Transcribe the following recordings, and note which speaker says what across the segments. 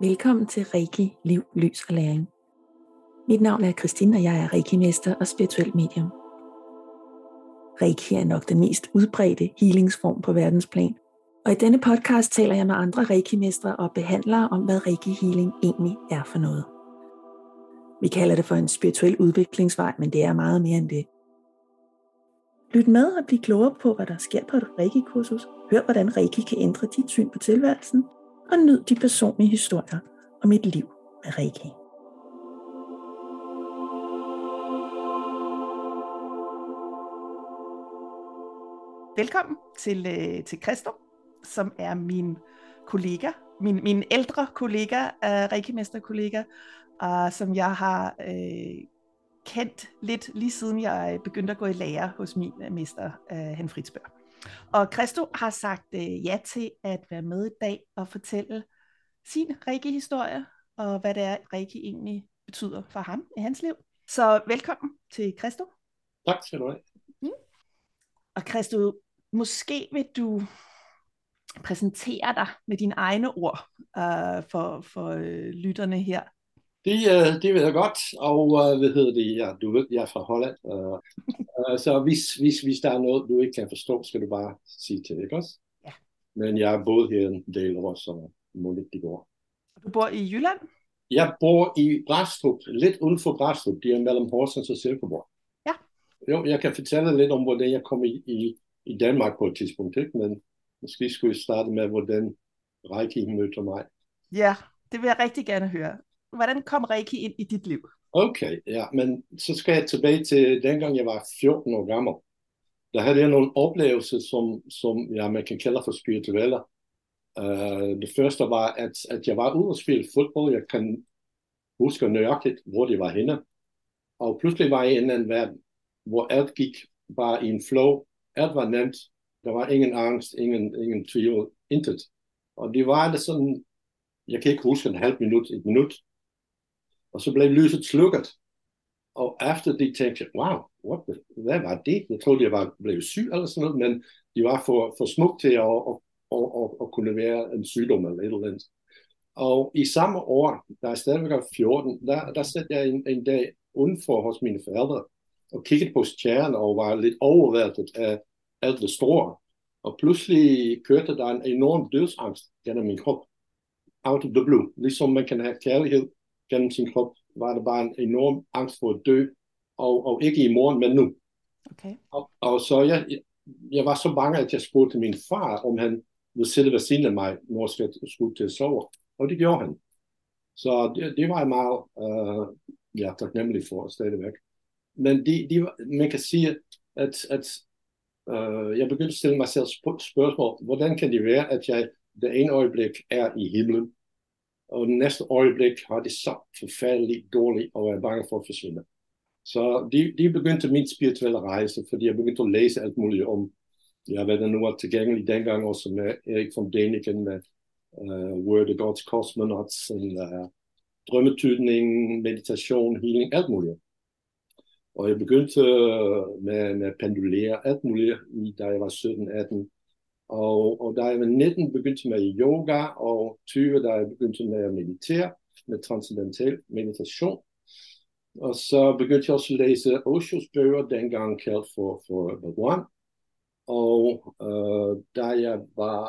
Speaker 1: Velkommen til Reiki Liv, Lys og Læring. Mit navn er Christine, og jeg er Reiki-mester og spirituel medium. Reiki er nok den mest udbredte healingsform på verdensplan, og i denne podcast taler jeg med andre Reiki-mestre og behandlere om, hvad Reiki-healing egentlig er for noget. Vi kalder det for en spirituel udviklingsvej, men det er meget mere end det. Lyt med og bliv klogere på, hvad der sker på et Reiki-kursus. Hør, hvordan Reiki kan ændre dit syn på tilværelsen, og nyd de personlige historier om et liv med Reiki. Velkommen til, øh, til Christo, som er min kollega, min, min ældre kollega, uh, Reiki-mester-kollega, uh, som jeg har uh, kendt lidt lige siden jeg begyndte at gå i lære hos min uh, mester, uh, Hen Fritzberg. Og Christo har sagt uh, ja til at være med i dag og fortælle sin Reiki-historie, og hvad det er, Reiki egentlig betyder for ham i hans liv. Så velkommen til Christo.
Speaker 2: Tak skal du have. Mm.
Speaker 1: Og Christo, måske vil du præsentere dig med dine egne ord uh, for, for uh, lytterne her.
Speaker 2: Det, uh, det ved jeg godt, og uh, hvad hedder det, ja, du ved, jeg er fra Holland, uh, så hvis, hvis, hvis der er noget, du ikke kan forstå, skal du bare sige til, ikke også?
Speaker 1: Ja.
Speaker 2: Men jeg er boet her en del år, så må lidt det går.
Speaker 1: Du bor i Jylland?
Speaker 2: Jeg bor i Brastrup, lidt uden for Brastrup, det er mellem Horsens og Silkeborg.
Speaker 1: Ja.
Speaker 2: Jo, jeg kan fortælle lidt om, hvordan jeg kom i, i i Danmark på et tidspunkt, ikke? men måske skulle vi starte med, hvordan Reiki mødte mig.
Speaker 1: Ja, det vil jeg rigtig gerne høre. Hvordan kom Reiki ind i dit liv?
Speaker 2: Okay, ja, men så skal jeg tilbage til dengang jeg var 14 år gammel. Der havde jeg nogle oplevelser, som, som ja, man kan kalde for spirituelle. Uh, det første var, at, at jeg var ude og spille fodbold. Jeg kan huske nøjagtigt, hvor det var henne. Og pludselig var jeg i en anden verden, hvor alt gik bare i en flow, alt var nemt. Der var ingen angst, ingen, ingen tvivl, intet. Og det var det sådan, jeg kan ikke huske en halv minut, et minut. Og så blev lyset slukket. Og efter det tænkte jeg, wow, what the, hvad var det? Jeg troede, jeg var blevet syg eller sådan noget, men det var for, for smukt til at, at, at, at, at kunne være en sygdom eller et eller andet. Og i samme år, der er stadigvæk 14, der, der satte jeg en, en dag udenfor hos mine forældre, og kiggede på stjerner og var lidt overvældet af alt det store. Og pludselig kørte der en enorm dødsangst gennem min krop. Out of the blue. Ligesom man kan have kærlighed gennem sin krop, var det bare en enorm angst for at dø. Og, og ikke i morgen, men nu.
Speaker 1: Okay.
Speaker 2: Og, og så jeg, jeg var så bange, at jeg spurgte min far, om han ville sidde ved siden af mig, når jeg skulle til at sove. Og det gjorde han. Så det, det var jeg meget uh, ja, taknemmelig for stadigvæk. Men de, de, man kan sige, at, at uh, jeg begyndte at stille mig selv spørgsmål, hvordan kan det være, at jeg det ene øjeblik er i himlen, og det næste øjeblik har det så forfærdeligt dårligt, og er bange for at forsvinde. Så de, de begyndte min spirituelle rejse, fordi jeg begyndte at læse alt muligt om, ja, hvad der nu var tilgængeligt dengang, også med Erik von Däniken, med uh, Word of God's Cosmonauts, og, uh, øh, drømmetydning, meditation, healing, alt muligt. Og jeg begyndte øh, med, med at pendulere alt muligt, da jeg var 17-18. Og, og da jeg var 19, begyndte jeg med yoga, og 20, da jeg begyndte med at meditere, med transcendental meditation. Og så begyndte jeg også at læse Oshos bøger, dengang kaldt for, for Bhagwan. Og øh, da jeg var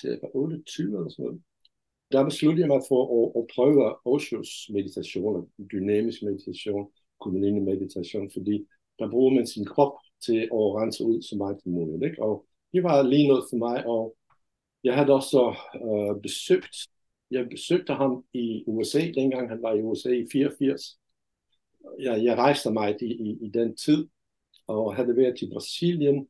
Speaker 2: cirka 28 eller sådan noget, der besluttede jeg mig for at, at prøve Oshos meditation, dynamisk meditation kundalini meditation, fordi der bruger man sin krop til at rense ud så meget som muligt. Ikke? Og det var lige noget for mig, og jeg havde også øh, besøgt, jeg besøgte ham i USA, dengang han var i USA i 84. Jeg, jeg rejste mig i, i, i den tid, og havde været i Brasilien,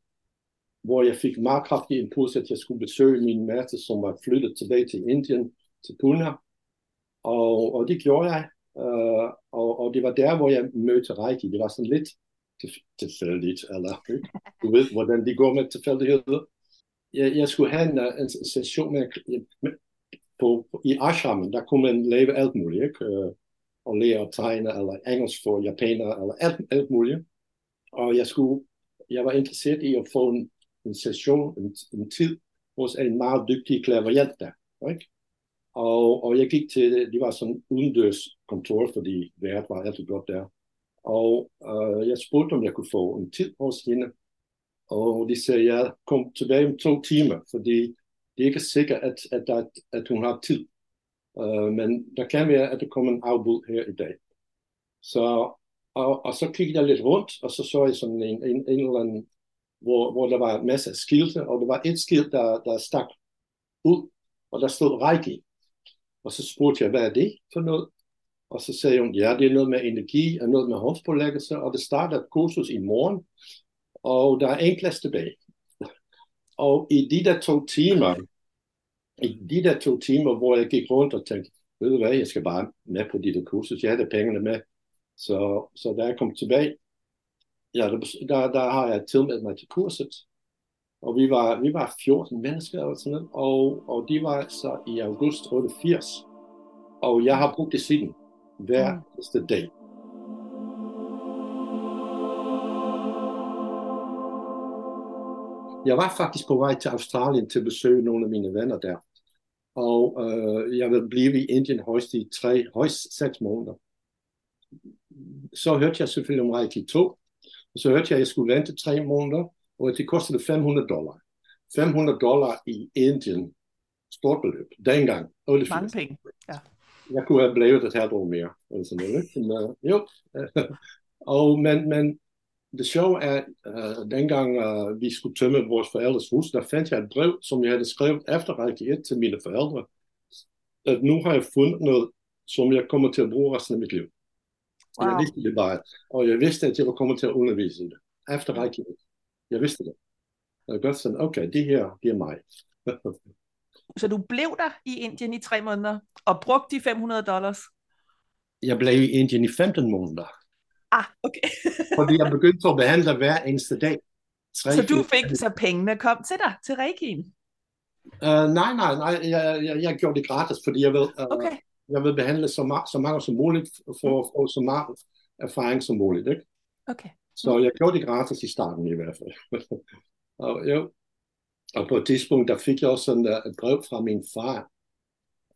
Speaker 2: hvor jeg fik meget kraftig impuls, at jeg skulle besøge min mærte, som var flyttet tilbage til Indien, til Pune. Og, og det gjorde jeg, øh, og, og det var der, hvor jeg mødte Reiki. Det var sådan lidt tilfældigt, eller du ved, hvordan de går med tilfældigheder. Jeg, jeg skulle have en, en session med, med, på, i ashramen, der kunne man lave alt muligt, ikke? Øh, og lære at tegne, eller engelsk for japanere, eller alt, alt muligt. Og jeg, skulle, jeg var interesseret i at få en, en session, en, en tid, hos en meget dygtig klaverjant der. Ikke? Og, og jeg gik til, det var sådan udendørs kontor, fordi vejret var altid godt der. Og øh, jeg spurgte, om jeg kunne få en tid hos hende. Og de sagde, at jeg kom tilbage om to timer, fordi det er ikke sikkert, at, at, at, at hun har tid. Uh, men der kan være, at der kommer en afbud her i dag. Så, og, og så kiggede jeg lidt rundt, og så så jeg sådan en, en, en eller anden, hvor, hvor der var en masse skilte, og der var et skilt, der, der stak ud, og der stod Reiki. Og så spurgte jeg, hvad er det for noget? Og så sagde hun, ja, det er noget med energi og noget med håndspålæggelse, og det starter et kursus i morgen, og der er en klasse tilbage. Og i de der to timer, i de der to timer, hvor jeg gik rundt og tænkte, ved du hvad, jeg skal bare med på de der kursus, jeg havde pengene med. Så, så da jeg kom tilbage, ja, der, der, der har jeg tilmeldt mig til kurset, og vi var, vi var 14 mennesker og sådan noget, og, og de var så i august 88, og jeg har brugt det siden, hver mm. eneste dag. Jeg var faktisk på vej til Australien til at besøge nogle af mine venner der. Og øh, jeg vil blive i Indien højst i tre, højst seks måneder. Så hørte jeg selvfølgelig om Reiki 2. Og så hørte jeg, at jeg skulle vente tre måneder, og det kostede 500 dollar. 500 dollar i Indien. Stort beløb. Dengang.
Speaker 1: Mange penge. Ja.
Speaker 2: Jeg kunne have blevet et halvt år mere. Eller sådan noget, men, uh, jo. og, men, men det sjove er, uh, dengang uh, vi skulle tømme vores forældres hus, der fandt jeg et brev, som jeg havde skrevet efter række 1 til mine forældre, at nu har jeg fundet noget, som jeg kommer til at bruge resten af mit liv. Wow. Jeg vidste det bare, og jeg vidste, at jeg var kommet til at undervise i det. Efter række 1. Jeg vidste det. Jeg godt sådan, okay, det her, det er mig.
Speaker 1: Så du blev der i Indien i tre måneder, og brugte de 500 dollars?
Speaker 2: Jeg blev i Indien i 15 måneder.
Speaker 1: Ah, okay.
Speaker 2: fordi jeg begyndte at behandle hver eneste dag.
Speaker 1: Tre, så du fik, så pengene kom til dig, til Reikien?
Speaker 2: Uh, nej, nej, nej, jeg, jeg, jeg gjorde det gratis, fordi jeg vil, uh, okay. jeg vil behandle så, ma- så mange som muligt, for at få så meget erfaring som muligt. Ikke?
Speaker 1: Okay.
Speaker 2: Så jeg gjorde det gratis i starten i hvert fald. og, jo. Og på et tidspunkt, der fik jeg også sådan, uh, et brev fra min far,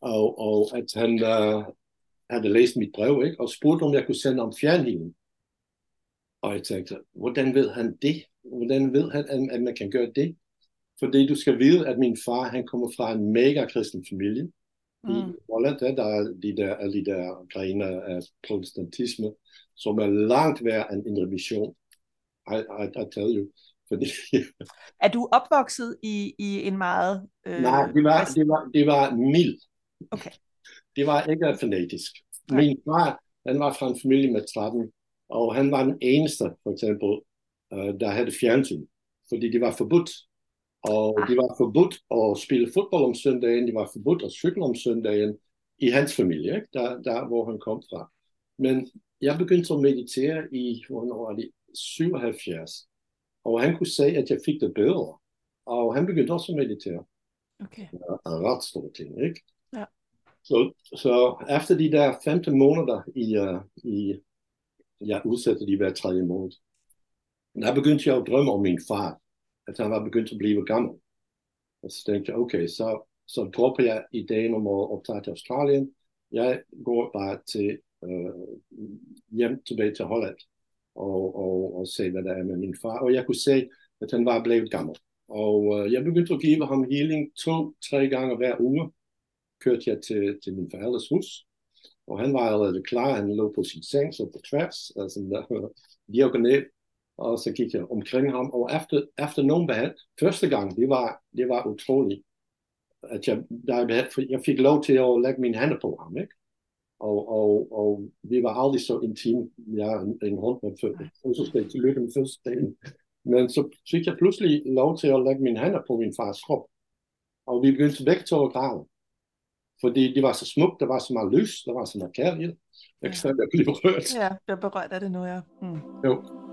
Speaker 2: og, og at han uh, havde læst mit brev, ikke? og spurgte, om jeg kunne sende om fjernhilen. Og jeg tænkte, hvordan ved han det? Hvordan ved han, at man kan gøre det? Fordi du skal vide, at min far, han kommer fra en mega kristen familie. Mm. I Holland, der er de der, alle de der grene af protestantisme, som er langt værre end en I, I tell you. Fordi...
Speaker 1: er du opvokset i, i en meget...
Speaker 2: Øh, Nej, det var, det var, det var mild.
Speaker 1: Okay.
Speaker 2: Det var ikke fanatisk. Nej. Min far, han var fra en familie med 13 og han var den eneste, for eksempel, uh, der havde fjernsyn, fordi det var forbudt. Og det var forbudt at spille fodbold om søndagen, det var forbudt at cykle om søndagen i hans familie, ikke? Der, der hvor han kom fra. Men jeg begyndte at meditere i, hvornår var det, 77. Og han kunne sige, at jeg fik det bedre. Og han begyndte også at meditere.
Speaker 1: Okay.
Speaker 2: Ja, ret store ting, ikke?
Speaker 1: Ja.
Speaker 2: Så, så efter de der 15 måneder i, uh, i jeg udsætter de hver tredje måned. Der begyndte jeg at drømme om min far, at han var begyndt at blive gammel. Og så tænkte jeg, okay, så, så dropper jeg ideen om at optage til Australien. Jeg går bare til øh, hjem tilbage til Holland og, og, og se, hvad der er med min far. Og jeg kunne se, at han var blevet gammel. Og øh, jeg begyndte at give ham healing to-tre gange hver uge. Kørte jeg til, til min forældres hus. Og han var allerede klar, han lå på sin seng, så på tværs, altså der, diagonal, og så gik jeg omkring ham, og efter, efter nogen behandling, første gang, det var, det var utroligt, at jeg, der, jeg fik lov til at lægge mine hænder på ham, ikke? Og, og, og vi var aldrig så intime, jeg en, en hånd med fødselsdag, tillykke med fødselsdagen. Men så fik jeg pludselig lov til at lægge mine hænder på min fars krop. Og vi begyndte begge to at græde. Fordi det var så smukt, der var så meget lys, der var så meget kærlighed. Jeg kan stadig blive berørt.
Speaker 1: Ja, jeg er berørt af det nu, ja. Mm.
Speaker 2: Jo.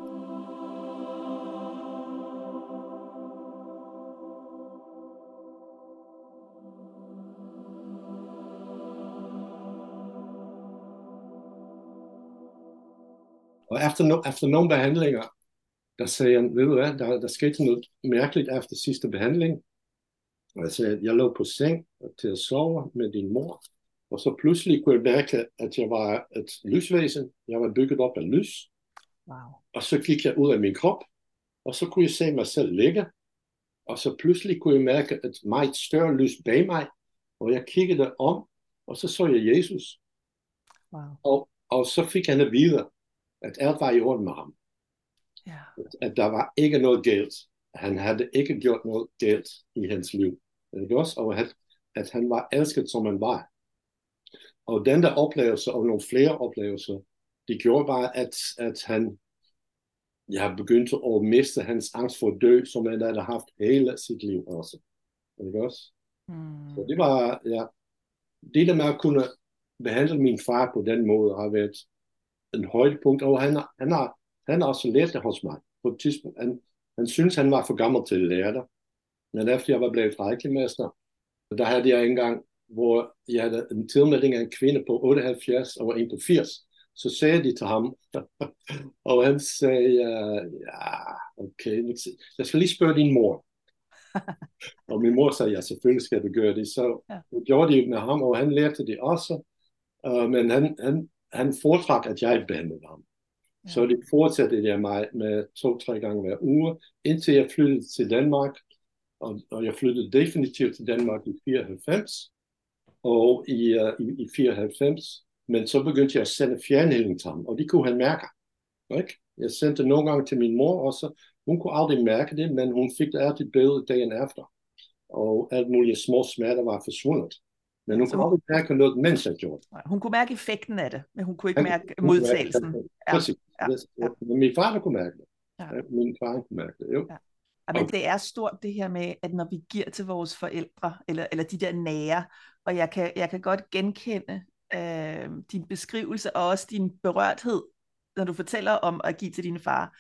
Speaker 2: Og efter, no, efter nogle behandlinger, der sagde han, ved du hvad, der, der skete noget mærkeligt efter sidste behandling. Altså, jeg lå på seng til at sove med din mor, og så pludselig kunne jeg mærke, at jeg var et lysvæsen. Jeg var bygget op af lys.
Speaker 1: Wow.
Speaker 2: Og så gik jeg ud af min krop, og så kunne jeg se mig selv ligge. Og så pludselig kunne jeg mærke et meget større lys bag mig, og jeg kiggede om, og så så jeg Jesus.
Speaker 1: Wow.
Speaker 2: Og, og så fik han at vide, at alt var i orden med ham.
Speaker 1: Ja.
Speaker 2: At der var ikke noget galt. Han havde ikke gjort noget galt i hans liv. Ikke også? Og at, at han var elsket, som han var. Og den der oplevelse, og nogle flere oplevelser, det gjorde bare, at, at han jeg begyndte at miste hans angst for at dø, som han havde haft hele sit liv også. Ikke også?
Speaker 1: Mm.
Speaker 2: Så det var, ja, det der med at kunne behandle min far på den måde, har været en højdepunkt, og han, han, har, han har også lært det hos mig på et tidspunkt. Han, han synes, han var for gammel til at lære det. Men efter jeg var blevet rækkemester, der havde jeg engang, hvor jeg havde en tilmelding af en kvinde på 78 og en på 80. Så sagde de til ham, og han sagde, ja, okay, jeg skal lige spørge din mor. og min mor sagde, ja, selvfølgelig skal du gøre det. Så ja. gjorde de med ham, og han lærte det også. Uh, men han, han, han foretrak, at jeg behandlede ham. Ja. Så det fortsatte jeg mig med to-tre gange hver uge, indtil jeg flyttede til Danmark. Og, og jeg flyttede definitivt til Danmark i 94. Og i, uh, i, i 94, men så begyndte jeg at sende fjernheling til ham, og det kunne han mærke. Ikke? Jeg sendte nogle gange til min mor også. Hun kunne aldrig mærke det, men hun fik det altid bedre dagen efter. Og alt mulige små smerter var forsvundet. Men hun så kunne aldrig mærke noget, mens jeg gjorde det.
Speaker 1: Hun kunne mærke effekten af det, men hun kunne ikke mærke modtagelsen.
Speaker 2: Ja. Præcis. Ja. Ja. Men min far kunne mærke det. Ja. Min far kunne mærke det, jo. Ja.
Speaker 1: Men det er stort det her med, at når vi giver til vores forældre, eller, eller de der nære, og jeg kan, jeg kan godt genkende øh, din beskrivelse og også din berørthed, når du fortæller om at give til din far.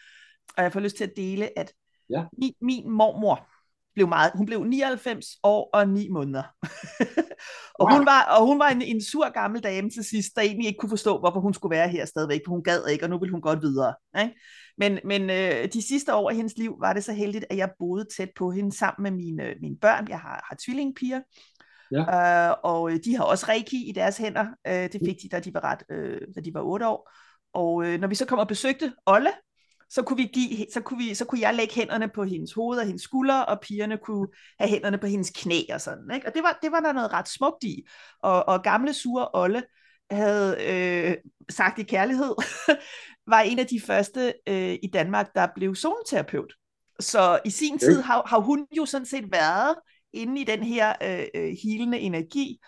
Speaker 1: Og jeg får lyst til at dele, at ja. min, min mormor blev meget, hun blev 99 år og 9 måneder. og, wow. hun var, og hun var en, en sur gammel dame til sidst, der egentlig ikke kunne forstå, hvorfor hun skulle være her stadigvæk, for hun gad ikke, og nu ville hun godt videre. Ikke? Men, men øh, de sidste år af hendes liv var det så heldigt, at jeg boede tæt på hende sammen med mine, mine børn. Jeg har, har tvillingpiger, Ja. Øh, og øh, de har også reiki i deres hænder. Øh, det fik de, da de var ret, øh, da de var otte år. Og øh, når vi så kom og besøgte Olle, så kunne, vi give, så, kunne vi, så kunne jeg lægge hænderne på hendes hoved og hendes skuldre, og pigerne kunne have hænderne på hendes knæ og sådan. Ikke? Og det var, det var der noget ret smukt i. Og, og gamle sure Olle havde øh, sagt i kærlighed, var en af de første øh, i Danmark, der blev zoneterapeut. Så i sin tid har, har hun jo sådan set været inde i den her øh, øh, hilende energi.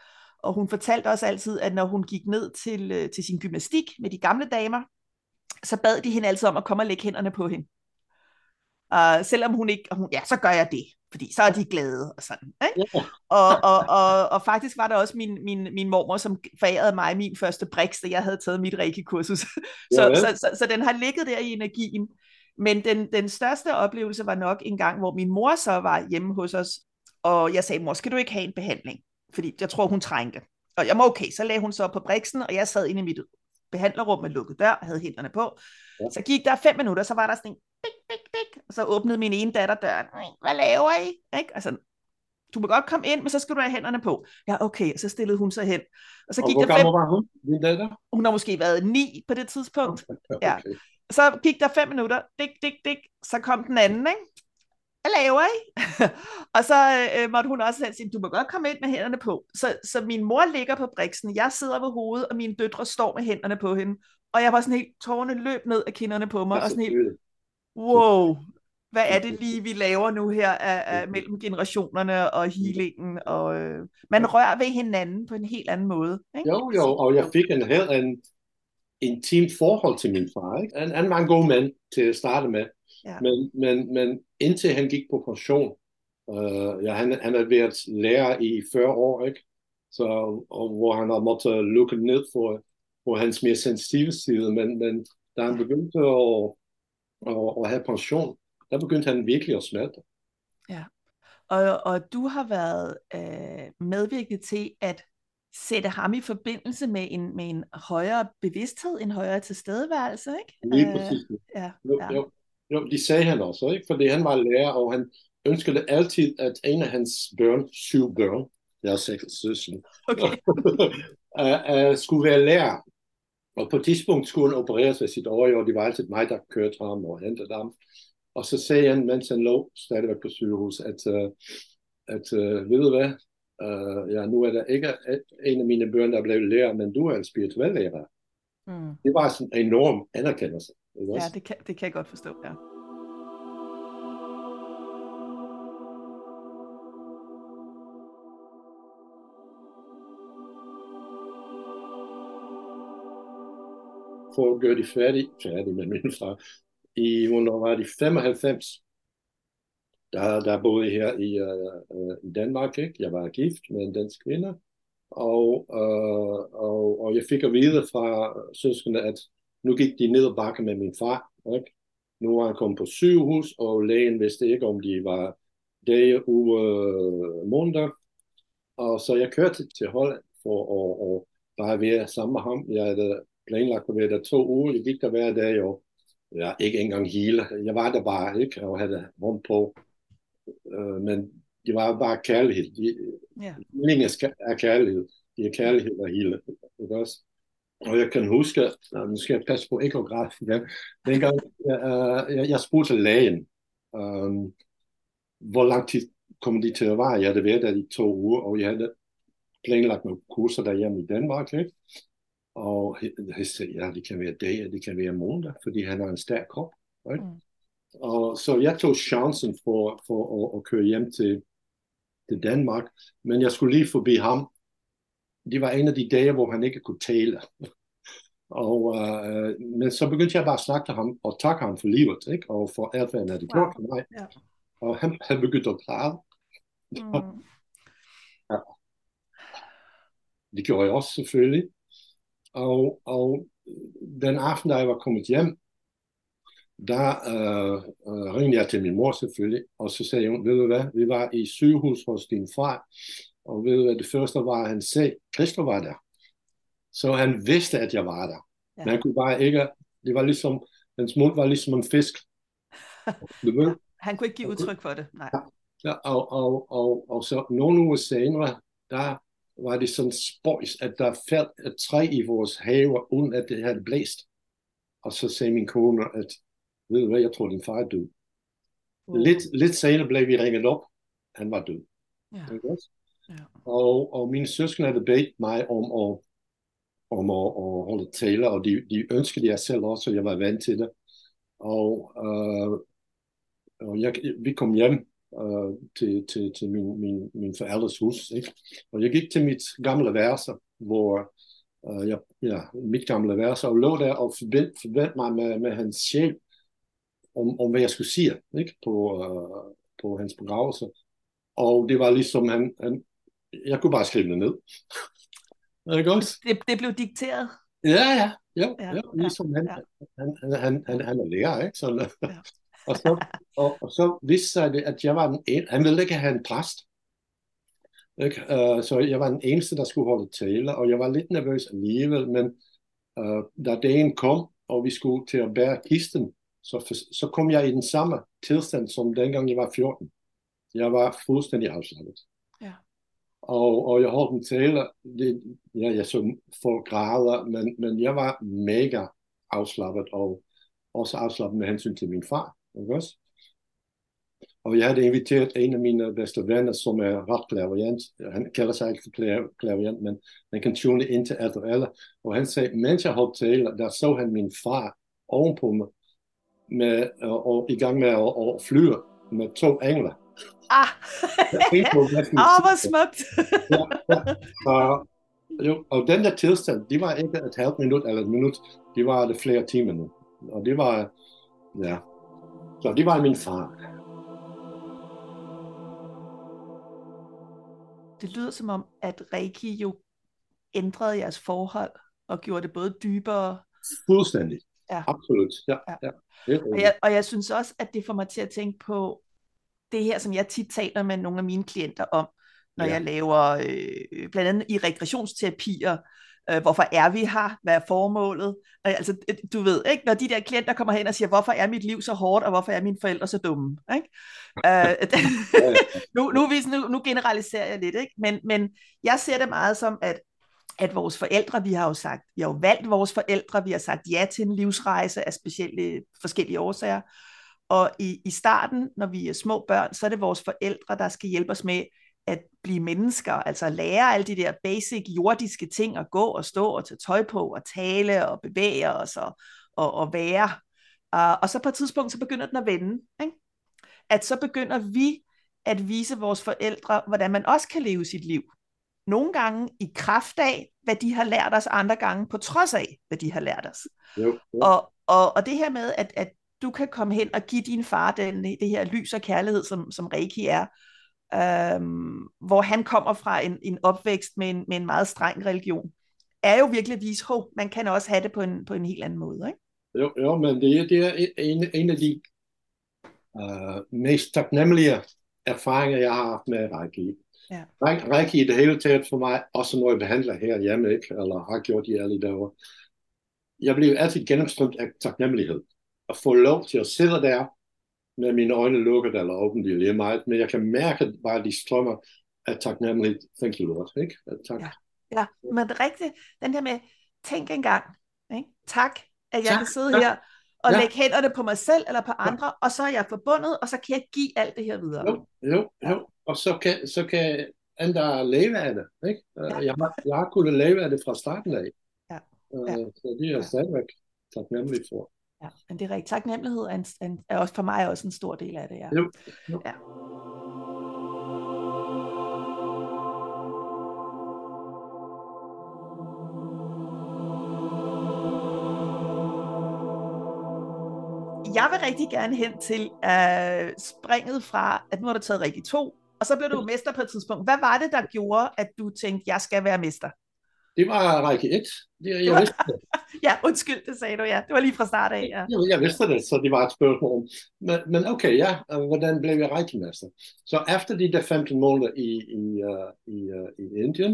Speaker 1: Og hun fortalte også altid, at når hun gik ned til, øh, til sin gymnastik med de gamle damer, så bad de hende altid om at komme og lægge hænderne på hende. Uh, selvom hun ikke, og hun, ja, så gør jeg det, fordi så er de glade og sådan. Ikke? Ja. Og, og, og, og faktisk var der også min, min, min mormor, som forærede mig min første briks, da jeg havde taget mit reiki-kursus. så, ja, så, så, så den har ligget der i energien. Men den, den største oplevelse var nok en gang, hvor min mor så var hjemme hos os, og jeg sagde, mor, skal du ikke have en behandling? Fordi jeg tror, hun trængte. Og jeg må okay, så lagde hun så på briksen, og jeg sad inde i mit behandlerrum med lukket dør, havde hænderne på. Ja. Så gik der fem minutter, så var der sådan en dik, dik, dik, og så åbnede min ene datter døren. Hvad laver I? Ikke? Altså, du må godt komme ind, men så skal du have hænderne på. Ja, okay, og så stillede hun sig hen.
Speaker 2: Og så gik og der fem... var hun, din datter?
Speaker 1: Hun har måske været ni på det tidspunkt. Okay. Ja. Så gik der fem minutter, dik, dik, dik, så kom den anden, ikke? Hvad laver I? og så øh, måtte hun også sige, du må godt komme ind med hænderne på. Så, så min mor ligger på briksen, jeg sidder ved hovedet, og mine døtre står med hænderne på hende. Og jeg var sådan helt, tårerne løb ned af kinderne på mig, og sådan helt, wow, hvad er det lige, vi laver nu her af, af, mellem generationerne og healingen, og øh, man rører ved hinanden på en helt anden måde. Ikke?
Speaker 2: Jo, jo, og jeg fik en helt en intimt forhold til min far. Ikke? Han, han var en god mand til at starte med, Ja. Men, men, men indtil han gik på pension, uh, ja, han, han har været lærer i 40 år, ikke? Så, og hvor han har måttet lukke ned for, for hans mere sensitive side, men, men da han begyndte at, at, at have pension, der begyndte han virkelig at smelte.
Speaker 1: Ja, og, og du har været øh, medvirket til at sætte ham i forbindelse med en, med en højere bevidsthed, en højere tilstedeværelse, ikke?
Speaker 2: Lige præcis. Uh, ja, ja. Jo. Jo, de sagde han også, ikke? fordi han var lærer, og han ønskede altid, at en af hans børn, syv børn, jeg har seks søsken,
Speaker 1: Okay.
Speaker 2: uh, uh, skulle være lærer. Og på et tidspunkt skulle han opereres ved sit øje, og det var altid mig, der kørte ham og hentede ham. Og så sagde han, mens han lå stadigvæk på sygehus, at, uh, at uh, ved du hvad, uh, ja, nu er der ikke en af mine børn, der er blevet lærer, men du er en spirituel lærer.
Speaker 1: Mm.
Speaker 2: Det var sådan en enorm anerkendelse. Ikke
Speaker 1: Ja, det kan, det kan jeg godt forstå, ja.
Speaker 2: for at gøre de færdige, færdige med min far. I, hvornår var de 95, der, der boede jeg her i, uh, i Danmark. Ikke? Jeg var gift med en dansk kvinde, og, uh, og, og jeg fik at vide fra søskende, at nu gik de ned og bakke med min far. Ikke? Nu var han kommet på sygehus, og lægen vidste ikke, om de var dage, uge, måneder. Og så jeg kørte til Holland for at, at bare være sammen med ham. Jeg havde planlagt at være der to uger. Jeg gik der hver dag, og ja, ikke engang hele. Jeg var der bare, ikke? Og havde rundt på. Øh, men det var bare kærlighed. De,
Speaker 1: Ja.
Speaker 2: meningen ska- er kærlighed. Det er kærlighed og hele. Ikke også? Og jeg kan huske, nu skal jeg passe på ekograf igen. Dengang jeg, øh, jeg, jeg spurgte lægen, øh, hvor lang tid kommer de til at vare? Jeg havde været der i to uger, og jeg havde planlagt nogle kurser derhjemme i Danmark. Ikke? Og han sagde, ja, det kan være dage, det kan være måneder, fordi han har en stærk krop. Right?
Speaker 1: Mm.
Speaker 2: Og så jeg tog chancen for, for at, at køre hjem til, til Danmark, men jeg skulle lige forbi ham. Det var en af de dage, hvor han ikke kunne tale. Og, øh, men så begyndte jeg bare at snakke til ham og takke ham for livet, ikke? og for hvad han havde gjort for mig.
Speaker 1: Ja.
Speaker 2: Og han, han begyndte at græde.
Speaker 1: Mm.
Speaker 2: Det gjorde jeg også selvfølgelig. Og, og den aften, da jeg var kommet hjem, der øh, øh, ringede jeg til min mor selvfølgelig, og så sagde hun, ved du hvad, vi var i sygehus hos din far, og ved du hvad, det første var, han sagde, Christo var der. Så han vidste, at jeg var der.
Speaker 1: Ja.
Speaker 2: Men han kunne bare ikke, det var ligesom, hans mund var ligesom en fisk. Du ved?
Speaker 1: Han kunne ikke give udtryk for det, nej.
Speaker 2: Ja, og, og, og, og så nogle uger senere, der var det sådan spøjs, at der faldt et træ i vores have, uden at det havde blæst. Og så sagde min kone, at ved du hvad, jeg tror din far er død.
Speaker 1: Wow.
Speaker 2: Lidt, lidt senere blev vi ringet op, han var død.
Speaker 1: Ja.
Speaker 2: Også?
Speaker 1: Ja.
Speaker 2: Og, og mine søskende havde bedt mig om at, om at, at holde taler, og de, de ønskede jeg selv også, så jeg var vant til det. Og, øh, og jeg, vi kom hjem øh, til, til, til min, min, min forældres hus. Ikke? Og jeg gik til mit gamle værelse, hvor øh, jeg, ja, mit gamle værelse, og lå der og forbandt forbandt mig med, med hans sjæl, om, om hvad jeg skulle sige ikke? På, øh, på hans begravelse. Og det var ligesom, han, han, jeg kunne bare skrive det ned. Ikke også?
Speaker 1: Det, det blev dikteret.
Speaker 2: Ja, ja, ja,
Speaker 1: Ja,
Speaker 2: ja, ja ligesom han,
Speaker 1: ja.
Speaker 2: han, han, han, han, han er lærer, ikke? Sådan,
Speaker 1: Ja.
Speaker 2: og, så, og, og så viste sig det, at jeg var den en, han ville ikke have en præst. Ikke? Uh, så jeg var den eneste, der skulle holde tale, og jeg var lidt nervøs alligevel, men uh, da dagen kom, og vi skulle til at bære kisten, så, så kom jeg i den samme tilstand, som dengang jeg var 14. Jeg var fuldstændig afslappet.
Speaker 1: Ja.
Speaker 2: Og, og jeg holdt en tale, det, ja, jeg så folk græder, men, men jeg var mega afslappet, og også afslappet med hensyn til min far. Ikke også? Og jeg havde inviteret en af mine bedste venner, som er ret klaverjant. Han kalder sig ikke klaverjant, men han kan tune ind til alt og alle. Og han sagde, mens jeg holdt tale, der så han min far ovenpå mig, med, og, og i gang med at, at flyve med to engler.
Speaker 1: Ah,
Speaker 2: sin
Speaker 1: ah
Speaker 2: side.
Speaker 1: hvor smukt.
Speaker 2: Ja, ja. Og, jo, og den der tilstand, det var ikke et halvt minut eller et minut, det var det flere timer nu. Og det var, ja, så det var min far.
Speaker 1: Det lyder som om, at Reiki jo ændrede jeres forhold og gjorde det både dybere.
Speaker 2: Fuldstændig.
Speaker 1: Ja.
Speaker 2: Absolut. Ja,
Speaker 1: Ja.
Speaker 2: ja.
Speaker 1: Og jeg, og jeg synes også, at det får mig til at tænke på det her, som jeg tit taler med nogle af mine klienter om, når
Speaker 2: Ja.
Speaker 1: jeg laver øh, blandt andet i regressionsterapier, Øh, hvorfor er vi her? Hvad er formålet? Øh, altså, du ved, ikke? Når de der klienter kommer hen og siger, hvorfor er mit liv så hårdt, og hvorfor er mine forældre så dumme? Ikke? Øh, nu, nu, nu, nu generaliserer jeg lidt, ikke? Men, men jeg ser det meget som, at at vores forældre, vi har jo sagt, vi har jo valgt vores forældre, vi har sagt ja til en livsrejse af specielle forskellige årsager. Og i, i starten, når vi er små børn, så er det vores forældre, der skal hjælpe os med at blive mennesker, altså lære alle de der basic jordiske ting, at gå og stå og tage tøj på, og tale og bevæge os og, og, og være. Uh, og så på et tidspunkt, så begynder den at vende. Ikke? At så begynder vi at vise vores forældre, hvordan man også kan leve sit liv. Nogle gange i kraft af, hvad de har lært os, andre gange på trods af, hvad de har lært os. Jo, jo. Og, og, og det her med, at, at du kan komme hen og give din far den, det her lys og kærlighed, som, som Reiki er, øhm, hvor han kommer fra en, en opvækst med en, med en meget streng religion, er jo virkelig at vise, at man kan også have det på en, på en helt anden måde. Ikke?
Speaker 2: Jo, jo men det er, det er en, en af de uh, mest taknemmelige erfaringer, jeg har haft med Reiki. Ja. Reiki i det hele taget for mig, også når jeg behandler her hjemme, ikke? eller har gjort i alle dage. Jeg bliver altid gennemstrømt af taknemmelighed. At få lov til at sidde der med mine øjne lukket eller åbent, det er lige meget, men jeg kan mærke bare, de strømmer af taknemmelighed. Thank you, Lord. Ikke? Tak.
Speaker 1: Ja. ja, men det rigtigt, den der med, tænk engang, ikke? tak, at jeg tak, kan sidde tak. her og ja. lægge hænderne på mig selv eller på andre, ja. og så er jeg forbundet, og så kan jeg give alt det her videre.
Speaker 2: Jo, jo, jo. og så kan, så kan andre leve af det. Ikke? Ja. Jeg, har, jeg har kunnet leve af det fra starten af. Ja. Ja. Så det er jeg ja. stadigvæk taknemmelig for.
Speaker 1: Ja, men det er rigtigt. Taknemmelighed er, en, en, er også for mig også en stor del af det. Ja. Jo. jo. Ja. Jeg vil rigtig gerne hen til uh, springet fra, at nu har du taget rigtig to, og så blev du mester på et tidspunkt. Hvad var det, der gjorde, at du tænkte, jeg skal være mester?
Speaker 2: Det var række 1. Det, jeg vidste det.
Speaker 1: ja, undskyld, det sagde du, ja. Det var lige fra start af, ja.
Speaker 2: Jeg, jeg vidste det, så det var et spørgsmål. Men, men okay, ja, hvordan blev jeg rækkemester? Så efter de der 15 måneder i, i, uh, i, uh, i Indien,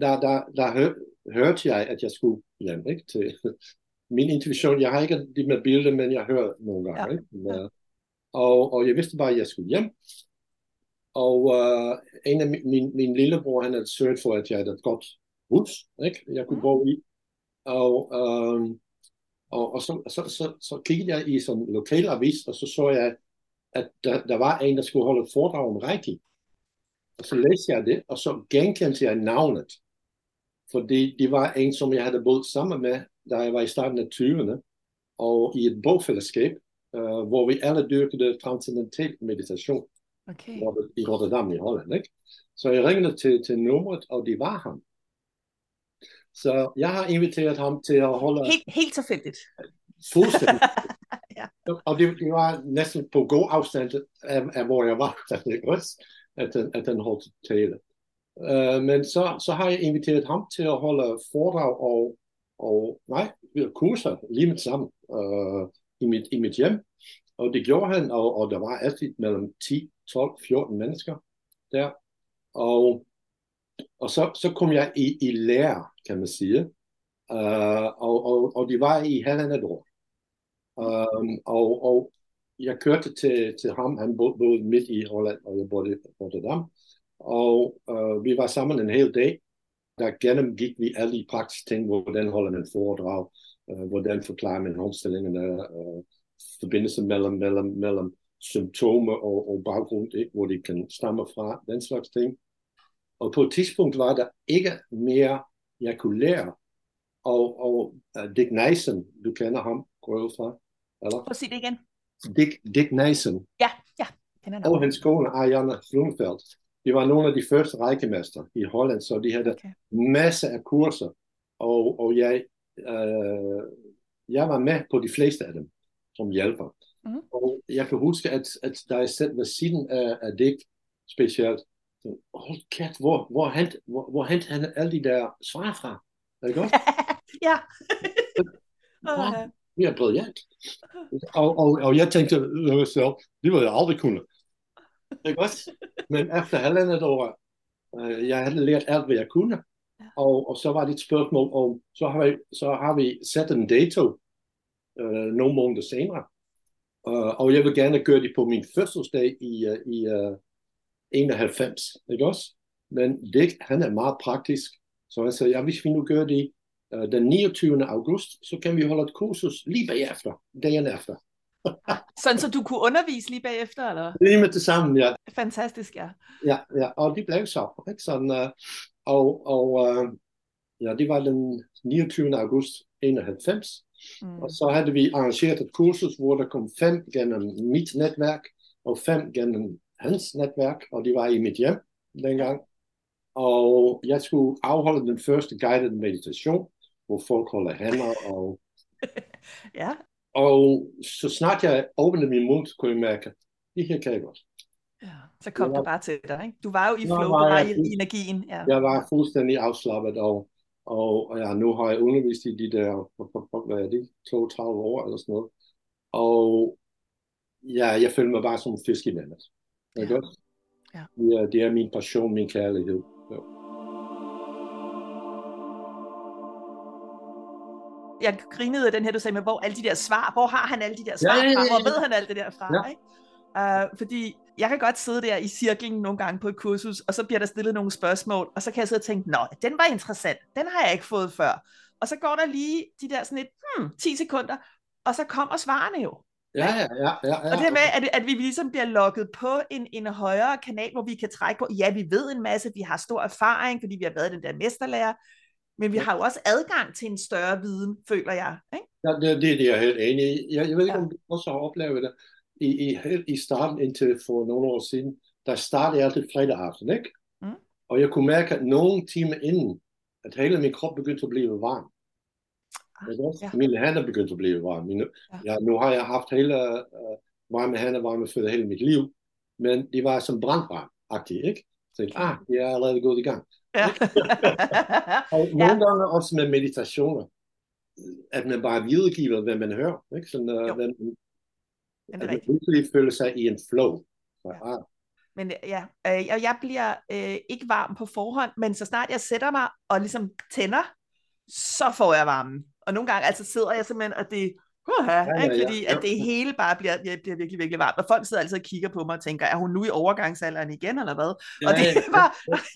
Speaker 2: der, der, der hør, hørte jeg, at jeg skulle hjem, ikke? Til, min intuition, jeg har ikke det med billeder, men jeg hører nogle gange, ja. ikke? Ja. Og, og jeg vidste bare, at jeg skulle hjem. Og uh, en af min, min, min lillebror, han havde sørget for, at jeg havde et godt hus, ikke? jeg kunne bo i. Og, øhm, og, og så, så, så, så kiggede jeg i sådan en lokal avis, og så så jeg, at der, der var en, der skulle holde foredrag om Reiki. Og så læste jeg det, og så genkendte jeg navnet. Fordi det var en, som jeg havde boet sammen med, da jeg var i starten af 20'erne, og i et bogfællesskab, uh, hvor vi alle dyrkede transcendental meditation okay. i Rotterdam i Holland. Ikke? Så jeg ringede til, til nummeret, og det var ham. Så jeg har inviteret ham til at holde...
Speaker 1: Helt, helt tilfældigt.
Speaker 2: Fuldstændig. ja. Og det, det var næsten på god afstand af, af hvor jeg var, at den, at den holdt tale. Uh, men så, så har jeg inviteret ham til at holde foredrag og, og nej, kurser lige med sammen uh, i, mit, i mit hjem. Og det gjorde han, og, og der var altid mellem 10, 12, 14 mennesker der. Og og så, så kom jeg i, i lære, kan man sige. Uh, og, og, og det var i halvandet år. Um, og, og jeg kørte til, til ham, han boede midt i Holland, og jeg boede i Rotterdam. Og uh, vi var sammen en hel dag. Der gennemgik vi alle de praktiske ting, hvordan holder man foredrag, uh, hvordan forklarer man omstillingerne, uh, forbindelse mellem, mellem, mellem symptomer og, og baggrund, ikke, hvor de kan stamme fra, den slags ting. Og på et tidspunkt var der ikke mere, jeg kunne lære. Og, og uh, Dick Nysen, du kender ham, går jeg fra?
Speaker 1: Eller? Prøv at sige det igen.
Speaker 2: Dick, Dick Nysen.
Speaker 1: Ja, ja. Kender
Speaker 2: og hans kone, Ariane Flumfeldt. De var nogle af de første rækkemester i Holland, så de havde okay. masser af kurser. Og, og jeg, øh, jeg var med på de fleste af dem som hjælper. Mm. Og jeg kan huske, at, at da jeg selv ved siden af, af Dick specielt, hold kæft, hvor, hvor, hent, hvor, hvor hent han alle de der svar fra? Er det godt?
Speaker 1: ja.
Speaker 2: Det er brilliant. Og, og, og jeg tænkte øh, selv, det var jeg aldrig kunne. Det er godt. Men efter halvandet år, øh, jeg havde lært alt, hvad jeg kunne. Og, og så var det et spørgsmål om, så har vi, så har vi sat en dato øh, nogle måneder senere. Uh, og jeg vil gerne gøre det på min fødselsdag i, uh, i uh, 91, ikke også? Men det, han er meget praktisk, så han sagde, ja, hvis vi nu gør det uh, den 29. august, så kan vi holde et kursus lige bagefter, dagen efter.
Speaker 1: Sådan, så du kunne undervise lige bagefter, eller?
Speaker 2: Lige med det samme, ja.
Speaker 1: Fantastisk, ja.
Speaker 2: Ja, ja og det blev så, ikke? Sådan, uh, og, og uh, ja, det var den 29. august 91, mm. og så havde vi arrangeret et kursus, hvor der kom fem gennem mit netværk, og fem gennem hans netværk, og de var i mit hjem dengang. Og jeg skulle afholde den første guided meditation, hvor folk holder hænder og...
Speaker 1: ja.
Speaker 2: Og så snart jeg åbnede min mund, kunne jeg mærke, det her kan jeg godt.
Speaker 1: Ja, så kom var, det bare til dig, ikke? Du var jo i flow, var du var i, i energien. Ja.
Speaker 2: Jeg var fuldstændig afslappet, og, og ja, nu har jeg undervist i de der, hvad er det, 32 år eller sådan noget. Og ja, jeg føler mig bare som en fisk i vandet. Ja. Godt? Ja. Det, er, det er min passion, min kærlighed. Jo.
Speaker 1: Jeg grinede af den her, du sagde med, hvor alle de der svar, hvor har han alle de der svar ja, ja, ja, ja. fra, hvor ved han alt det der fra, ja. ikke? Uh, fordi jeg kan godt sidde der i cirklen nogle gange på et kursus, og så bliver der stillet nogle spørgsmål, og så kan jeg sidde og tænke, nå, den var interessant, den har jeg ikke fået før. Og så går der lige de der sådan et, hmm, 10 sekunder, og så kommer svarene jo.
Speaker 2: Ja, ja, ja, ja, ja.
Speaker 1: Og det med, at, at vi ligesom bliver lukket på en, en højere kanal, hvor vi kan trække på, ja, vi ved en masse, vi har stor erfaring, fordi vi har været den der mesterlærer, men vi har jo også adgang til en større viden, føler jeg. Ikke?
Speaker 2: Ja, det, det, det er jeg helt enig i. Jeg, jeg ved ikke, ja. om du også har oplevet det. I, i, i starten, indtil for nogle år siden, der startede jeg altid fredag aften, ikke? Mm. Og jeg kunne mærke, at nogle timer inden, at hele min krop begyndte at blive varm. Ja. Mine hænder begyndte at blive varme. Mine, ja. Ja, nu har jeg haft hele uh, varme hænder, varme fødder hele mit liv, men de var som brandvarm-agtige, ikke? Så jeg ah, jeg er allerede gået i gang. Ja. og nogle ja. gange også med meditationer, at man bare videregiver, hvad man hører, ikke? Sådan, uh, hvad, at man virkelig føler sig i en flow. Så, ja. ah.
Speaker 1: Men ja, øh, jeg bliver øh, ikke varm på forhånd, men så snart jeg sætter mig og ligesom tænder, så får jeg varmen. Og nogle gange altså sidder jeg simpelthen, og det, uh, ja, ja, ikke? fordi ja. at det hele bare bliver, bliver virkelig, virkelig varmt. Og folk sidder altså og kigger på mig og tænker, er hun nu i overgangsalderen igen, eller hvad? Ja, og det er bare,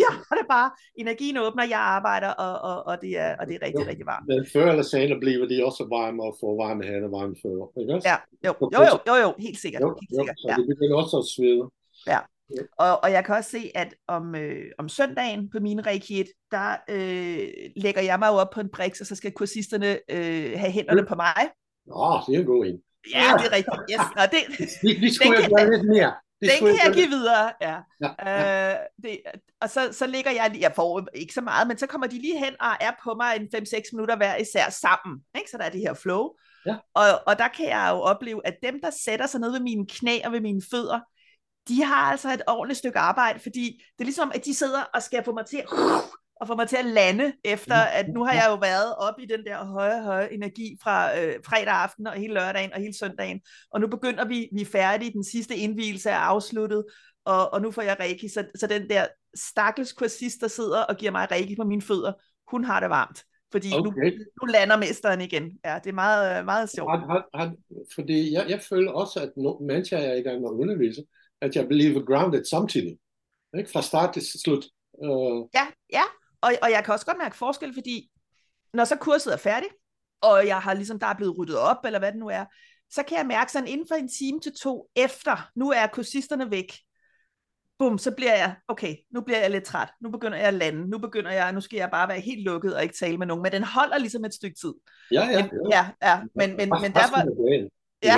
Speaker 1: ja, det er bare, energien åbner, jeg arbejder, og, og, og, det, er, og det er rigtig, jo, rigtig varmt.
Speaker 2: Men før eller senere bliver de også varme og får varme hænder og varme fødder, ikke
Speaker 1: Ja, jo, jo, jo, jo, jo, helt sikkert. Jo, helt sikkert
Speaker 2: jo, så ja. det begynder også at svede.
Speaker 1: Ja, og, og jeg kan også se, at om, øh, om søndagen på min reiki der øh, lægger jeg mig jo op på en brix, og så skal kursisterne øh, have hænderne på mig.
Speaker 2: Nå, det er en god en.
Speaker 1: Ja, det er rigtigt. Yes. Nå, det,
Speaker 2: vi, vi skulle have gøre lidt mere.
Speaker 1: Det den kan jeg give videre, ja. ja, ja. Øh, det, og så, så ligger jeg, jeg får ikke så meget, men så kommer de lige hen og er på mig en 5-6 minutter hver især sammen, ikke? så der er det her flow. Ja. Og, og der kan jeg jo opleve, at dem, der sætter sig ned ved mine knæ og ved mine fødder, de har altså et ordentligt stykke arbejde, fordi det er ligesom, at de sidder og skal få mig til at, og få mig til at lande, efter at nu har jeg jo været op i den der høje, høje energi fra øh, fredag aften og hele lørdagen og hele søndagen, og nu begynder vi, vi er færdige, den sidste indvielse er afsluttet, og, og nu får jeg reiki, så, så den der stakkels kursist, der sidder og giver mig reiki på mine fødder, hun har det varmt. Fordi okay. nu, nu lander mesteren igen. Ja, det er meget, meget sjovt.
Speaker 2: Han, han, han, fordi jeg, jeg føler også, at mens jeg er i gang med at undervise, at jeg bliver grounded samtidig. Ikke? Fra start til slut. Uh...
Speaker 1: Ja, ja. Og, og jeg kan også godt mærke forskel, fordi når så kurset er færdigt, og jeg har ligesom, der er blevet ryddet op, eller hvad det nu er, så kan jeg mærke sådan inden for en time til to efter, nu er kursisterne væk, bum, så bliver jeg, okay, nu bliver jeg lidt træt, nu begynder jeg at lande, nu begynder jeg, nu skal jeg bare være helt lukket og ikke tale med nogen, men den holder ligesom et stykke tid.
Speaker 2: Ja, ja.
Speaker 1: Men, ja, ja, men, men, men der var...
Speaker 2: Ja.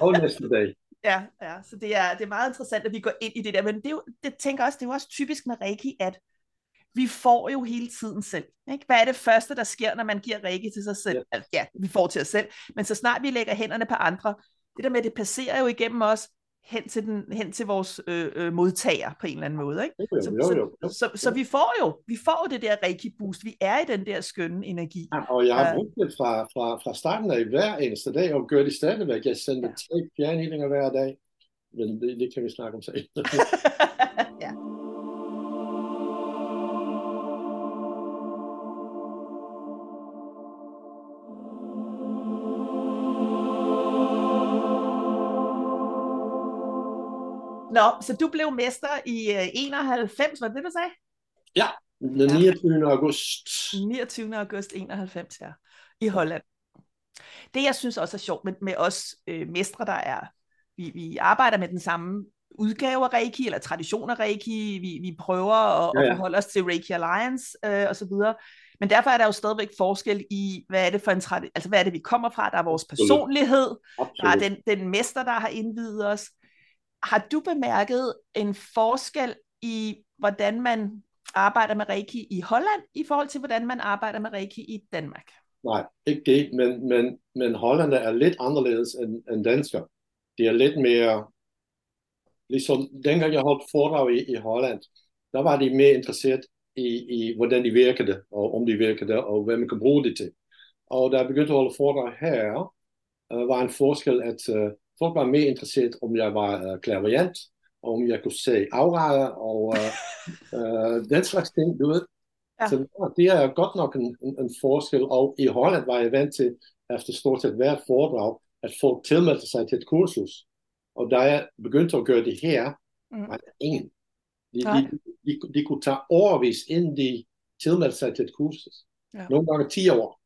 Speaker 2: Og næste dag.
Speaker 1: Ja, ja, så det er, det er meget interessant, at vi går ind i det der, men det, er jo, det tænker også, det er jo også typisk med Reiki, at vi får jo hele tiden selv. Ikke? Hvad er det første, der sker, når man giver Reiki til sig selv? Ja. Altså, ja, vi får til os selv, men så snart vi lægger hænderne på andre, det der med, det passerer jo igennem os, hen til, den, hen til vores øh, øh, modtager på en eller anden måde. Ikke? Jo, så, jo, jo, jo. Så, så, så vi får jo vi får jo det der Reiki boost. Vi er i den der skønne energi.
Speaker 2: Ja, og jeg har brugt det fra, fra, fra starten af hver eneste dag, og gør det stadigvæk. Jeg sender ja. tre fjernhændinger hver dag. Men det, det kan vi snakke om senere.
Speaker 1: Nå, så du blev mester i uh, 91, var det det, du sagde?
Speaker 2: Ja, den 29. Ja. august.
Speaker 1: 29. august 91, ja, i Holland. Det, jeg synes også er sjovt med, med os øh, mestre, der er, vi, vi arbejder med den samme udgave af Reiki, eller tradition af Reiki, vi, vi prøver at, ja, ja. at forholde os til Reiki Alliance øh, og så videre. Men derfor er der jo stadigvæk forskel i, hvad er det for en tradition, altså hvad er det, vi kommer fra, der er vores personlighed, Absolut. der er den, den mester, der har indvidet os. Har du bemærket en forskel i, hvordan man arbejder med Reiki i Holland, i forhold til, hvordan man arbejder med Reiki i Danmark?
Speaker 2: Nej, ikke det, men, men, men Holland er lidt anderledes end, end dansker. Det er lidt mere, ligesom dengang jeg holdt foredrag i, i Holland, der var de mere interesseret i, i hvordan de virkede, og om de virkede, og hvad man kan bruge det til. Og da jeg begyndte at holde foredrag her, uh, var en forskel, at uh, folk var mere interesseret, om jeg var uh, klaverjant, og om jeg kunne se auraer, og uh, uh, den slags ting, du ved. Ja. Så det er godt nok en, en, en forskel, og i Holland var jeg vant til, efter stort set hvert foredrag, at folk tilmeldte sig til et kursus. Og da jeg begyndte at gøre det her, mm. var der ingen. De, de, de, de kunne tage overvis, inden de tilmeldte sig til et kursus. Ja. Nogle gange 10 år.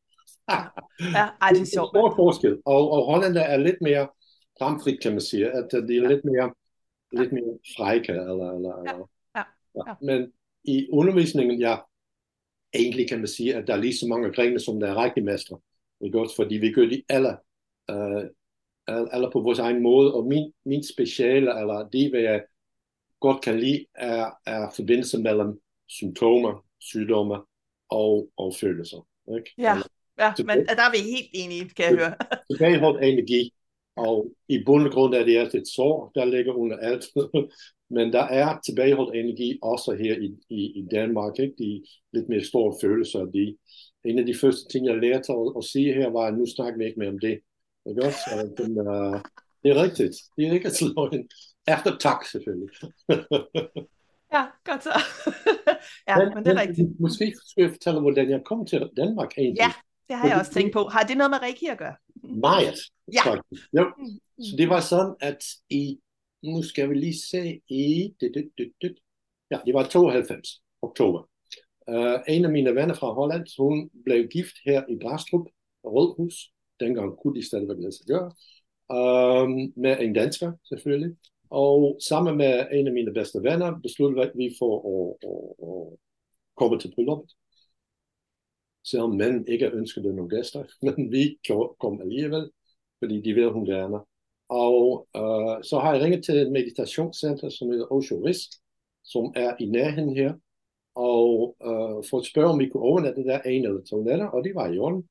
Speaker 1: ja, ej, det er sjovt.
Speaker 2: Det er stor forskel. Og, og Holland er lidt mere bramfrit, kan man sige. At de er ja. lidt mere, ja. lidt mere frække. Eller, eller, ja. Ja. Ja. Men i undervisningen, ja, egentlig kan man sige, at der er lige så mange grene, som der er rigtig mestre. Ikke også? Fordi vi gør de alle, uh, alle på vores egen måde, og min, min speciale, eller det, hvad jeg godt kan lide, er, er forbindelse mellem symptomer, sygdomme og, og følelser. Ikke?
Speaker 1: Ja, ja men der er vi helt enige, kan jeg høre.
Speaker 2: Tilbageholdt energi, og i bund og grund er det altid et sår, der ligger under alt. Men der er tilbageholdt energi også her i, i, i Danmark. Ikke? De lidt mere store følelser. De, en af de første ting, jeg lærte at, at sige her, var, at nu snakker vi ikke mere om det. Ikke også? den, uh, det er rigtigt. Det er ikke at løgn. Efter tak, selvfølgelig.
Speaker 1: ja, godt så. ja, men, men det er rigtigt.
Speaker 2: Måske skal jeg fortælle, hvordan jeg kom til Danmark egentlig.
Speaker 1: Ja, det har jeg også tænkt på. Har det noget med Reiki at gøre?
Speaker 2: Meget. Ja. Jo. Så det var sådan, at i nu skal vi lige se i, det, det, det, det. ja, det var 92, oktober. Uh, en af mine venner fra Holland, hun blev gift her i Brastrup, Rødhus, dengang kunne de stadigvæk lade sig gøre, um, med en dansker selvfølgelig. Og sammen med en af mine bedste venner besluttede vi for at, at, at komme til brylluppet. Selvom manden ikke ønskede nogle gæster, men vi kom alligevel, fordi de ville hun gerne. Og øh, så har jeg ringet til et meditationscenter, som hedder Osho Risk, som er i nærheden her, og øh, for at spørge, om vi kunne overnatte der en eller to nætter, og det var i orden.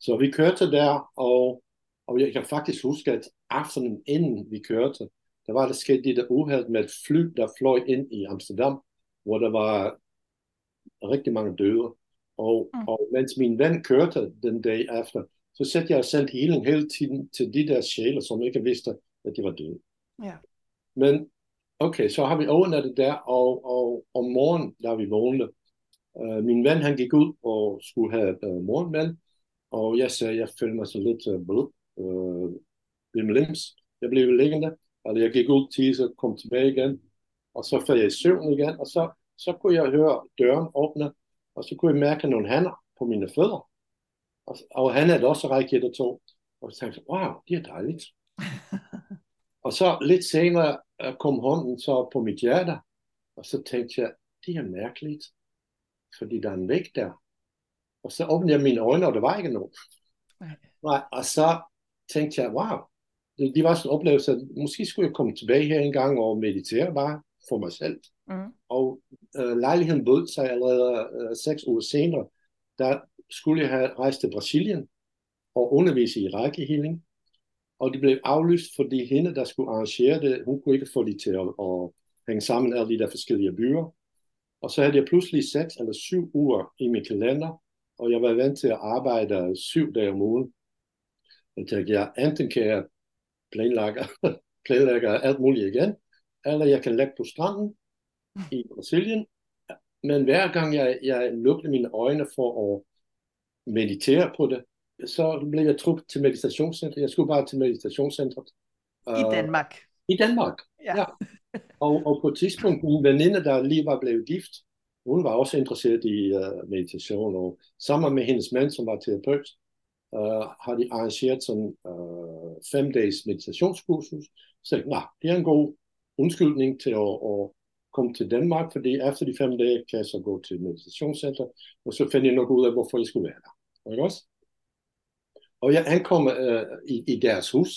Speaker 2: Så vi kørte der, og, og jeg kan faktisk huske, at aftenen inden vi kørte, der var der sket det der uheld med et fly, der fløj ind i Amsterdam, hvor der var rigtig mange døde. Og, mm. og mens min ven kørte den dag efter, så satte jeg sendt healing hele tiden til de der sjæler, som ikke vidste, at de var døde.
Speaker 1: Ja.
Speaker 2: Men okay, så har vi overnattet der, og, og om morgenen, da vi vågnede, uh, min ven han gik ud og skulle have uh, morgenmad, og jeg sagde, jeg følte mig så lidt uh, blød, uh, lims. Jeg blev liggende, og jeg gik ud til, så kom tilbage igen, og så faldt jeg i søvn igen, og så, så kunne jeg høre døren åbne, og så kunne jeg mærke nogle hænder på mine fødder. Og, og han havde også rækket to. Og så tænkte wow, det er dejligt. og så lidt senere øh, kom hånden så på mit hjerte, og så tænkte jeg, det er mærkeligt, fordi der er en væg der. Og så åbnede jeg mine øjne, og der var ikke nogen. Nej. Og så tænkte jeg, wow, det, det var sådan en oplevelse, at måske skulle jeg komme tilbage her en gang og meditere bare for mig selv. Mm. Og øh, lejligheden bød sig allerede øh, seks uger senere, der skulle jeg have rejst til Brasilien og undervise i rækkehealing. Og det blev aflyst, fordi hende, der skulle arrangere det, hun kunne ikke få det til at, at hænge sammen alle de der forskellige byer. Og så havde jeg pludselig seks eller syv uger i min kalender, og jeg var vant til at arbejde syv dage om ugen. Jeg tænkte, jeg enten kan jeg planlægge, planlægge alt muligt igen, eller jeg kan lægge på stranden i Brasilien. Men hver gang jeg, jeg lukkede mine øjne for at meditere på det, så blev jeg truppet til meditationscentret. Jeg skulle bare til meditationscentret.
Speaker 1: I Danmark?
Speaker 2: I Danmark, ja. ja. og, og på et tidspunkt, min veninde, der lige var blevet gift, hun var også interesseret i uh, meditation, og sammen med hendes mand, som var terapeut, uh, har de arrangeret sådan uh, fem dages meditationskursus. Så jeg nah, det er en god undskyldning til at, at kom til Danmark, fordi efter de fem dage kan jeg så gå til meditationscenter, og så finder jeg nok ud af, hvorfor jeg skulle være der. Ikke også? Og jeg ankommer øh, i, i deres hus,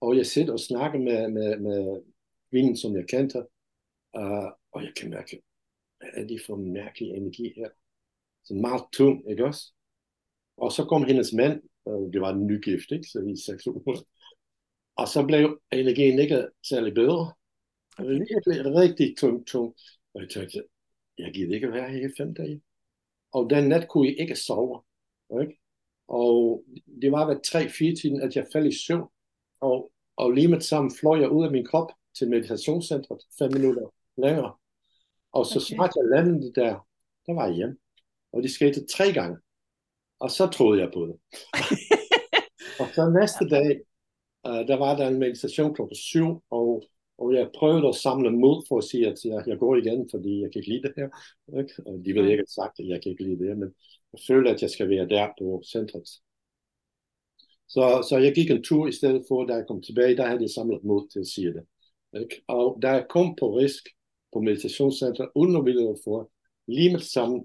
Speaker 2: og jeg sidder og snakker med, med, med kvinden, som jeg kendte, øh, og jeg kan mærke, hvad er det for en mærkelig energi her? Så meget tung, ikke også? Og så kom hendes mand, øh, det var en nygift, ikke? Så i seks uger. Og så blev energien ikke særlig bedre. Blev rigtig tung, tung. Og jeg tænkte, jeg gider ikke være her i fem dage. Og den nat kunne jeg ikke sove. Ikke? Og det var ved 3-4 tiden, at jeg faldt i søvn. Og, og lige med sammen fløj jeg ud af min krop til meditationscentret fem minutter længere. Og så okay. snart jeg landede der, der var jeg hjemme. Og det skete tre gange. Og så troede jeg på det. og så næste dag, uh, der var der en meditation klokken syv, og, og jeg prøvede at samle mod for at sige, at jeg, jeg går igen, fordi jeg kan ikke lide det her. Ikke? Og de vil ikke sagt, at jeg kan ikke lide det her, men jeg føler, at jeg skal være der på centret. Så, så jeg gik en tur i stedet for, da jeg kom tilbage, der havde jeg samlet mod til at sige det. Ikke? Og da jeg kom på risk på meditationscenter, uden at ville få, lige med det samme,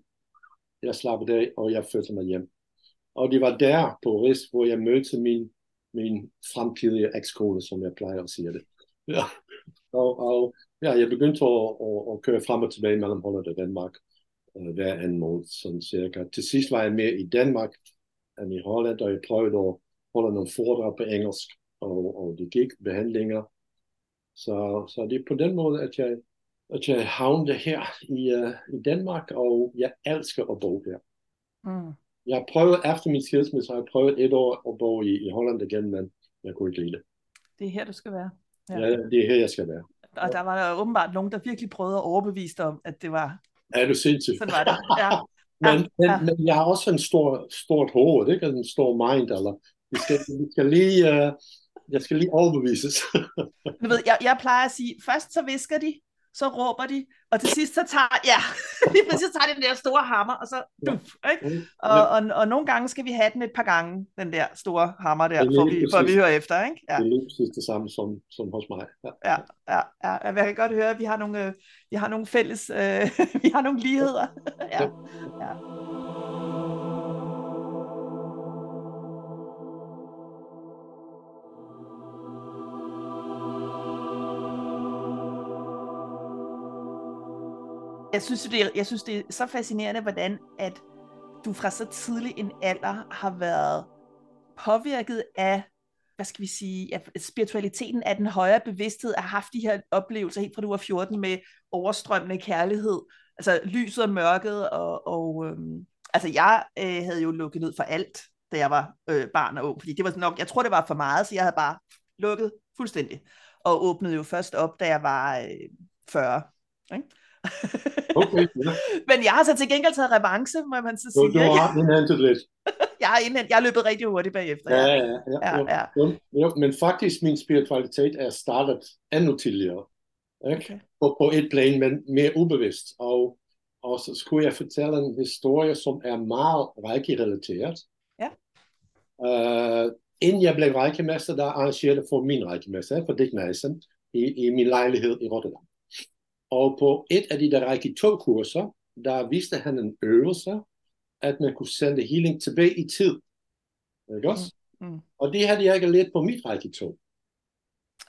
Speaker 2: jeg slappede af, og jeg førte mig hjem. Og det var der på risk, hvor jeg mødte min, min fremtidige ekskone, som jeg plejer at sige det. Ja. Og, og ja, jeg begyndte at, at, at køre frem og tilbage mellem Holland og Danmark uh, hver anden måned, sådan cirka. Til sidst var jeg mere i Danmark end i Holland, og jeg prøvede at holde nogle foredrag på engelsk, og, og det gik behandlinger. Så, så det er på den måde, at jeg, at jeg havnede her i, uh, i Danmark, og jeg elsker at bo her. Mm. Jeg prøvede efter min skilsmisse, har jeg prøvet et år at bo i, i Holland igen, men jeg kunne ikke lide det.
Speaker 1: Det er her, du skal være.
Speaker 2: Ja, ja det er her, jeg skal være.
Speaker 1: Og der var der åbenbart nogen, der virkelig prøvede at overbevise dig om, at det var...
Speaker 2: Er du sindssygt?
Speaker 1: Sådan var det, ja.
Speaker 2: men, ja. Men, men jeg har også en stor, stort hoved, ikke? En stor mind, eller vi skal, vi skal lige, uh, jeg skal lige overbevises.
Speaker 1: du ved, jeg, jeg plejer at sige, først så visker de, så råber de, og til sidst så tager, ja, lige præcis så tager de den der store hammer, og så, duf, ikke? Og, og, og nogle gange skal vi have den et par gange, den der store hammer der, for vi, for vi hører efter, ikke?
Speaker 2: Ja. Det er lige præcis det samme som, som hos mig.
Speaker 1: Ja, ja, ja, ja. Jeg kan godt høre, at vi har nogle, øh, vi har nogle fælles, øh, vi har nogle ligheder. ja, ja. Jeg synes, det er, jeg synes, det er så fascinerende, hvordan at du fra så tidlig en alder har været påvirket af, hvad skal vi sige, af spiritualiteten af den højere bevidsthed, har haft de her oplevelser helt fra du var 14 med overstrømmende kærlighed, altså lyset og mørket, og, og øhm, altså jeg øh, havde jo lukket ned for alt, da jeg var øh, barn og ung, fordi det var nok, jeg tror det var for meget, så jeg havde bare lukket fuldstændig, og åbnede jo først op, da jeg var øh, 40, ikke?
Speaker 2: Okay, ja.
Speaker 1: Men jeg har så til gengæld taget revanche, må man så sige.
Speaker 2: Du, du har indhentet lidt.
Speaker 1: jeg, har indhentet, jeg har løbet rigtig hurtigt bagefter.
Speaker 2: Ja, ja, ja. ja, ja. ja. Jo, jo, men faktisk min spiritualitet er startet endnu tidligere. Ikke? Okay. På, på et plan, men mere ubevidst. Og, og så skulle jeg fortælle en historie, som er meget reiki-relateret.
Speaker 1: Ja.
Speaker 2: Uh, inden jeg blev reikimester, der arrangerede for min reikimester, for Dick Nielsen, i, i min lejlighed i Rotterdam. Og på et af de der række to kurser, der viste han en øvelse, at man kunne sende healing tilbage i tid. Ikke også? Mm. Mm. Og det havde jeg ikke let på mit række to.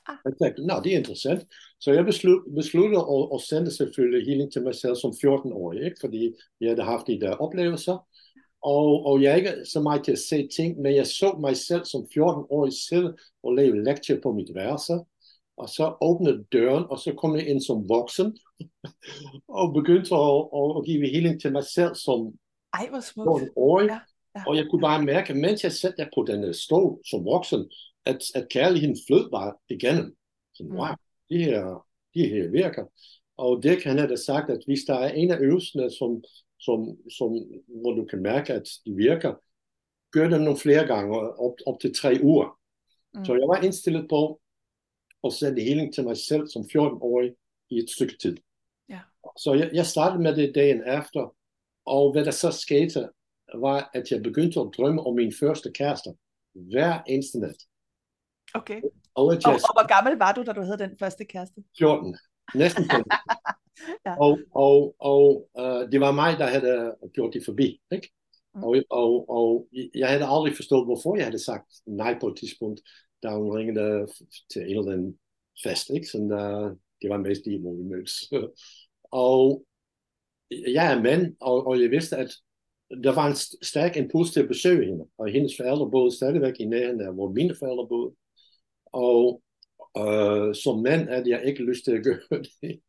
Speaker 2: Ah. Jeg tænkte, nå, det er interessant. Så jeg beslut, besluttede at, at sende selvfølgelig healing til mig selv som 14-årig, ikke? fordi jeg havde haft de der oplevelser. Og, og jeg er ikke så meget til at se ting, men jeg så mig selv som 14-årig selv og lave lektier på mit værelse og så åbnede døren, og så kom jeg ind som voksen, og begyndte at, at, give healing til mig selv som
Speaker 1: Ej, hvor smukt.
Speaker 2: år. Ja, ja, og jeg kunne bare mærke, mens jeg satte der på den stol som voksen, at, at kærligheden flød bare igennem. Så, mm. wow, det her, det her virker. Og det kan jeg da sagt, at hvis der er en af øvelserne, som, som, som, hvor du kan mærke, at de virker, gør dem nogle flere gange, op, op til tre uger. Mm. Så jeg var indstillet på, og sende healing til mig selv som 14-årig i et stykke tid.
Speaker 1: Ja.
Speaker 2: Så jeg, jeg startede med det dagen efter, og hvad der så skete, var, at jeg begyndte at drømme om min første kæreste hver eneste nat.
Speaker 1: Okay.
Speaker 2: Og at
Speaker 1: Og,
Speaker 2: jeg
Speaker 1: og hvor gammel var du, da du havde den første kæreste?
Speaker 2: 14, næsten 15.
Speaker 1: Ja.
Speaker 2: Og, og, og uh, det var mig, der havde gjort det forbi. Ikke?
Speaker 1: Mm.
Speaker 2: Og, og, og jeg havde aldrig forstået, hvorfor jeg havde sagt nej på et tidspunkt, da hun ringede til en eller anden fest. Ikke? Sådan, uh, det var mest i, mødtes. og jeg er mand, og, og jeg vidste, at der var en st- stærk impuls til at besøge hende. Og hendes forældre boede stadigvæk i nærheden af, hvor mine forældre boede. Og øh, som mand havde jeg ikke lyst til at gøre det,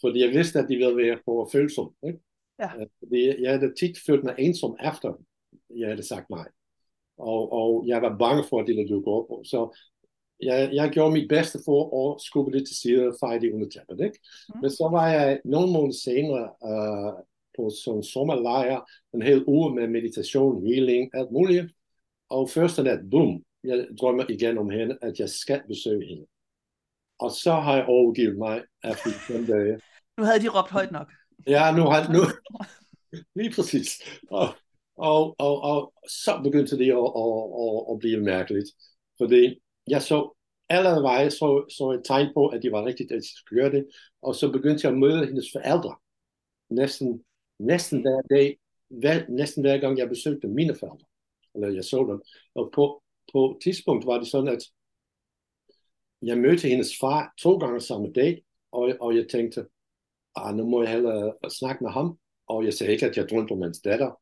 Speaker 2: fordi jeg vidste, at de ville være for følsom. Ikke?
Speaker 1: Ja.
Speaker 2: Øh, Fordi jeg havde tit følt mig ensom efter, jeg havde sagt nej. Og, og jeg var bange for, at det ville dukke op. Så jeg, jeg gjorde mit bedste for at skubbe det til side og feje det under tæppet. Ikke?
Speaker 1: Mm.
Speaker 2: Men så var jeg nogle måneder senere øh, på sådan en sommerlejr, en hel uge med meditation, healing, alt muligt. Og første nat, boom, jeg drømmer igen om hende, at jeg skal besøge hende. Og så har jeg overgivet mig efter fem dage.
Speaker 1: Nu havde de råbt højt nok.
Speaker 2: Ja, nu har nu. Lige præcis. Og, og, og, og så begyndte det at, at, at, at blive mærkeligt. Fordi jeg så allerede så, så et tegn på, at det var rigtigt, at jeg skulle gøre det. Og så begyndte jeg at møde hendes forældre. Næsten, næsten hver dag, hver, næsten hver gang jeg besøgte mine forældre. Eller jeg så dem. Og på, på et tidspunkt var det sådan, at jeg mødte hendes far to gange samme dag, og, og jeg tænkte, ah, nu må jeg hellere øh, snakke med ham. Og jeg sagde ikke, at jeg drømte om hans datter.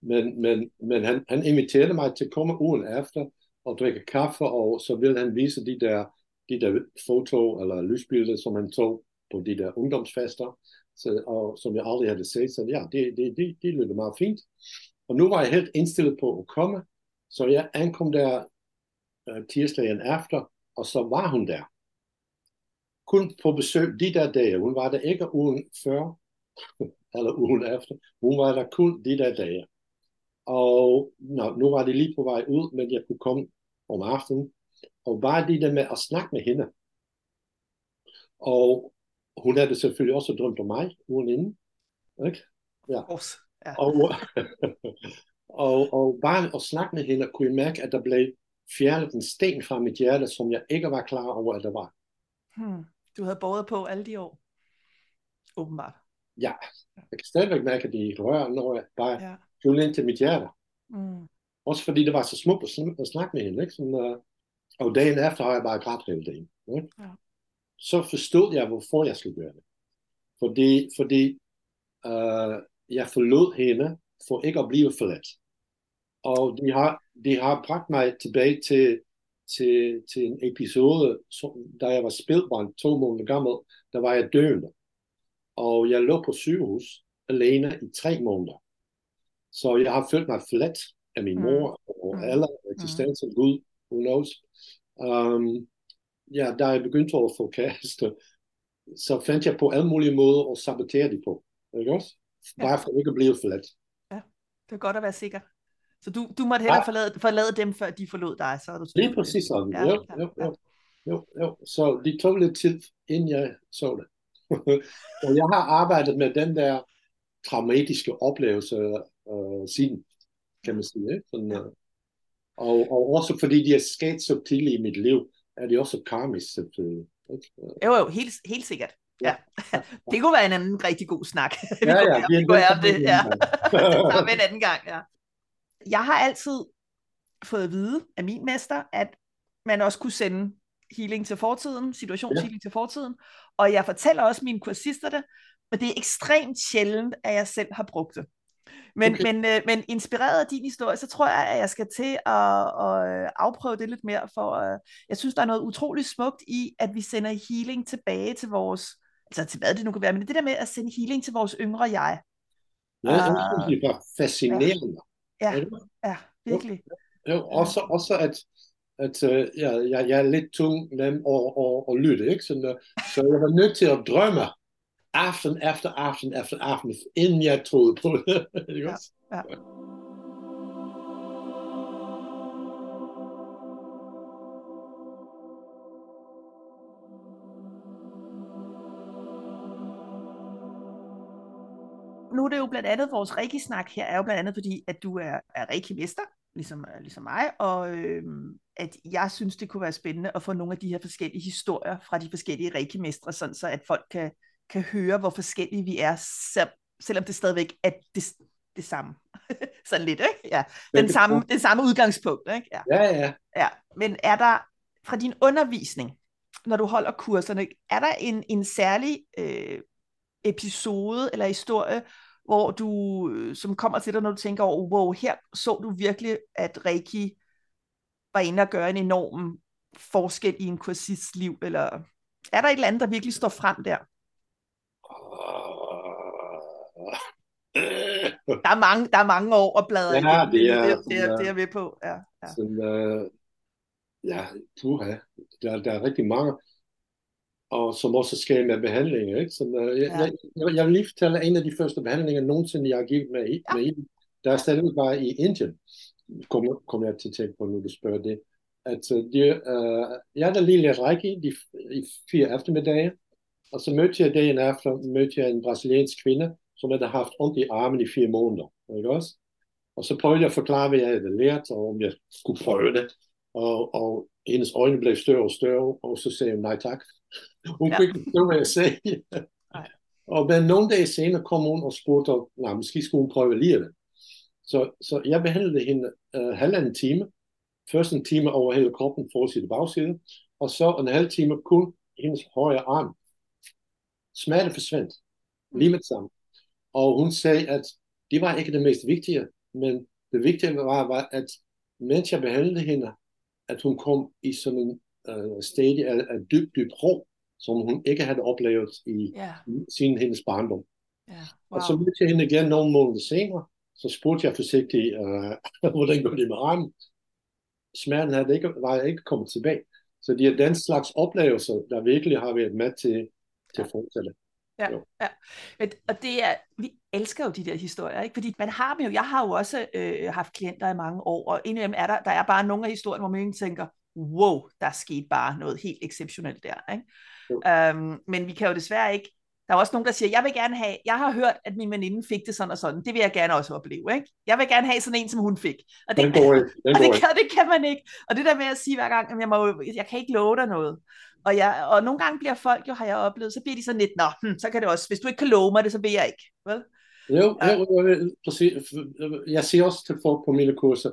Speaker 2: Men, men, men han, han inviterede mig til at komme ugen efter og drikke kaffe, og så ville han vise de der, de der foto eller lysbilleder, som han tog på de der ungdomsfester, så, og, som jeg aldrig havde set. Så ja, det, det, det, det lød meget fint. Og nu var jeg helt indstillet på at komme, så jeg ankom der uh, tirsdagen efter, og så var hun der. Kun på besøg de der dage. Hun var der ikke ugen før, eller ugen efter. Hun var der kun de der dage. Og nå, nu var det lige på vej ud, men jeg kunne komme om aftenen. Og bare det der med at snakke med hende. Og hun havde selvfølgelig også drømt om mig ugen inden. Ikke? Ja.
Speaker 1: Ja.
Speaker 2: Og, og, og bare at snakke med hende, kunne jeg mærke, at der blev fjernet en sten fra mit hjerte, som jeg ikke var klar over, at der var.
Speaker 1: Hmm. Du havde båret på alle de år. Åbenbart.
Speaker 2: Ja, jeg kan stadigvæk mærke, at de rører, når jeg bare
Speaker 1: Ja.
Speaker 2: Flyver ind til mit hjerte.
Speaker 1: Mm.
Speaker 2: Også fordi det var så smukt at, sn- at snakke med hende. Ikke? Sådan, uh, og dagen efter har jeg bare grædt hele dagen. Ikke?
Speaker 1: Ja.
Speaker 2: Så forstod jeg, hvorfor jeg skulle gøre det. Fordi, fordi uh, jeg forlod hende for ikke at blive forladt. Og de har, de har bragt mig tilbage til, til, til en episode, som, da jeg var spilbarn, to måneder gammel, der var jeg døende. Og jeg lå på sygehus alene i tre måneder. Så jeg har følt mig forladt af min
Speaker 1: Mm.
Speaker 2: mor og
Speaker 1: Mm.
Speaker 2: alle eksistensen, Gud, who knows. Um, ja, da jeg begyndte at få kæreste, så fandt jeg på alle mulige måder at sabotere det på. Ikke også?
Speaker 1: Ja.
Speaker 2: Bare for ikke at blive forladt.
Speaker 1: Det er godt at være sikker. Så du, du måtte hellere
Speaker 2: Ja.
Speaker 1: forlade, forlade dem, før de forlod dig, så er du
Speaker 2: Lige
Speaker 1: sikker.
Speaker 2: præcis sådan.
Speaker 1: Ja,
Speaker 2: Jo,
Speaker 1: ja,
Speaker 2: jo,
Speaker 1: ja.
Speaker 2: jo, jo, jo. Så det tog lidt tid, inden jeg så det. og jeg har arbejdet med den der traumatiske oplevelse øh, siden, kan man sige. Ikke? Sådan,
Speaker 1: Ja.
Speaker 2: øh, og, og også fordi de er sket så tidligt i mit liv, er det også karmisk selvfølgelig. Ikke?
Speaker 1: Jo, jo, helt, helt sikkert. Ja.
Speaker 2: Ja.
Speaker 1: Det kunne være en anden rigtig god snak.
Speaker 2: Ja,
Speaker 1: kunne-
Speaker 2: ja, vi
Speaker 1: kunne
Speaker 2: nødt
Speaker 1: det. Ja. det tager vi en anden gang, ja. Jeg har altid fået at vide af min mester, at man også kunne sende healing til fortiden, situationshealing ja. til fortiden, og jeg fortæller også mine kursister det, men det er ekstremt sjældent, at jeg selv har brugt det. Men,
Speaker 2: Okay.
Speaker 1: men, øh, men inspireret af din historie, så tror jeg, at jeg skal til at, at øh, afprøve det lidt mere, for øh, jeg synes, der er noget utroligt smukt i, at vi sender healing tilbage til vores, altså til hvad det nu kan være, men det der med at sende healing til vores yngre jeg.
Speaker 2: Ja, jeg synes, det var fascinerende.
Speaker 1: Ja,
Speaker 2: Ikke?
Speaker 1: ja, virkelig.
Speaker 2: Jo, også, også at, at uh, ja, jeg, jeg er lidt tung nem og, og lytte, ikke? Så, uh, så jeg var nødt til at drømme aften efter aften efter aften, inden jeg troede på det.
Speaker 1: Ja, ja. nu er det jo blandt andet, vores Reiki-snak her er jo blandt andet, fordi at du er, er Reiki-mester, ligesom, ligesom mig, og øh, at jeg synes, det kunne være spændende at få nogle af de her forskellige historier fra de forskellige Reiki-mestre, sådan så at folk kan, kan høre, hvor forskellige vi er, selv, selvom det stadigvæk er det, det samme. sådan lidt, ikke? Ja. Den samme, det samme udgangspunkt, ikke?
Speaker 2: Ja. ja, ja.
Speaker 1: ja. Men er der fra din undervisning, når du holder kurserne, er der en, en særlig øh, episode eller historie, hvor du, øh, som kommer til dig, når du tænker over, wow, her så du virkelig, at Reiki var inde og gøre en enorm forskel i en kursists liv, eller er der et eller andet, der virkelig står frem der? Der er mange, der er mange år at bladre
Speaker 2: ja,
Speaker 1: igen.
Speaker 2: Det er,
Speaker 1: det, er, det, er, det er ved på. Ja, ja.
Speaker 2: Sådan, uh, ja, puha. Der, der er rigtig mange og som også sker med behandlinger. Ikke? Så, uh, jeg, ja. jeg, jeg vil lige fortælle en af de første behandlinger nogensinde, jeg har givet med, ja. med i. Der er stadig bare i Indien, kommer kom jeg til at tænke på, når du spørger det. At uh, de, uh, jeg havde lige lidt række i, i fire eftermiddage, og så mødte jeg dagen efter, mødte jeg en brasiliansk kvinde, som havde haft ondt i armen i fire måneder. Ikke også? Og så prøvede jeg at forklare, hvad jeg havde lært, og om jeg skulle prøve det. Og, og hendes øjne blev større og større, og så sagde hun nej tak. Hun kunne ikke forstå, hvad jeg sagde. og men nogle dage senere kom hun og spurgte, nej, måske skulle hun prøve alligevel. Så, så jeg behandlede hende uh, halvanden time. Først en time over hele kroppen, forside og bagside. Og så en halv time kun hendes højre arm. Smerte forsvandt. Lige med det samme. Og hun sagde, at det var ikke det mest vigtige, men det vigtige var, var at mens jeg behandlede hende, at hun kom i sådan en uh, stadie af, af dyb, dyb ro, som hun ikke havde oplevet i yeah. siden hendes barndom. Yeah. Wow. Og så mødte jeg hende igen nogle måneder senere, så spurgte jeg forsigtigt, uh, hvordan går det med armen? Smerten havde ikke, var ikke kommet tilbage. Så det er den slags oplevelser, der virkelig har været med til, til at fortsætte.
Speaker 1: Ja, ja. Og det er, vi elsker jo de der historier, ikke? fordi man har dem jo, jeg har jo også øh, haft klienter i mange år, og dem er der, der er bare nogle af historierne, hvor man tænker, wow, der skete bare noget helt exceptionelt der. Ikke? Um, men vi kan jo desværre ikke, der er også nogen, der siger, jeg vil gerne have, jeg har hørt, at min veninde fik det sådan og sådan, det vil jeg gerne også opleve. Ikke? Jeg vil gerne have sådan en, som hun fik. Og det,
Speaker 2: den går ikke. Den
Speaker 1: og det, kan, det kan man ikke. Og det der med at sige hver gang, at jeg, må, jeg kan ikke love dig noget. Og, jeg, og nogle gange bliver folk jo, har jeg oplevet, så bliver de sådan lidt, nå, hm, så kan det også, hvis du ikke kan love mig det, så vil jeg ikke. Vel?
Speaker 2: Jo, ja. jo, jo, præcis. Jeg siger også til folk på mine kurser,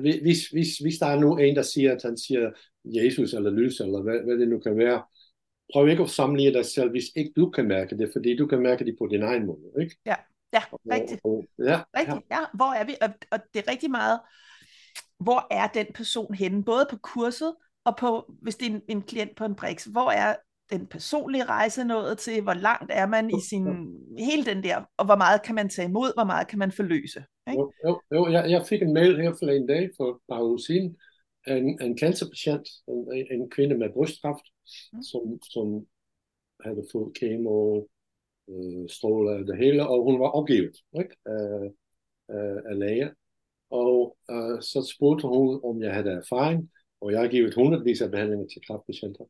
Speaker 2: hvis, hvis, hvis der er nu en, der siger, at han siger Jesus eller lys, eller hvad, hvad det nu kan være, prøv ikke at sammenligne dig selv, hvis ikke du kan mærke det, fordi du kan mærke det på din egen måde. Ikke?
Speaker 1: Ja, ja, rigtigt. Og, og, ja, rigtigt, ja. ja. Hvor er vi? Og, og det er rigtig meget, hvor er den person henne, både på kurset, og på, hvis det er en, en klient på en Brix, hvor er den personlige rejse nået til, hvor langt er man i sin, hele den der, og hvor meget kan man tage imod, hvor meget kan man forløse. Ikke?
Speaker 2: Jo, jo, jo jeg, jeg fik en mail her for en dag, for et par uger siden, en, en cancerpatient, en, en kvinde med brystkræft, mm. som, som havde fået kemo, øh, stråler det hele, og hun var opgivet ikke? Af, af, af læger. Og øh, så spurgte hun, om jeg havde erfaring, og jeg har givet hundredvis af behandlinger til kræftpatienter.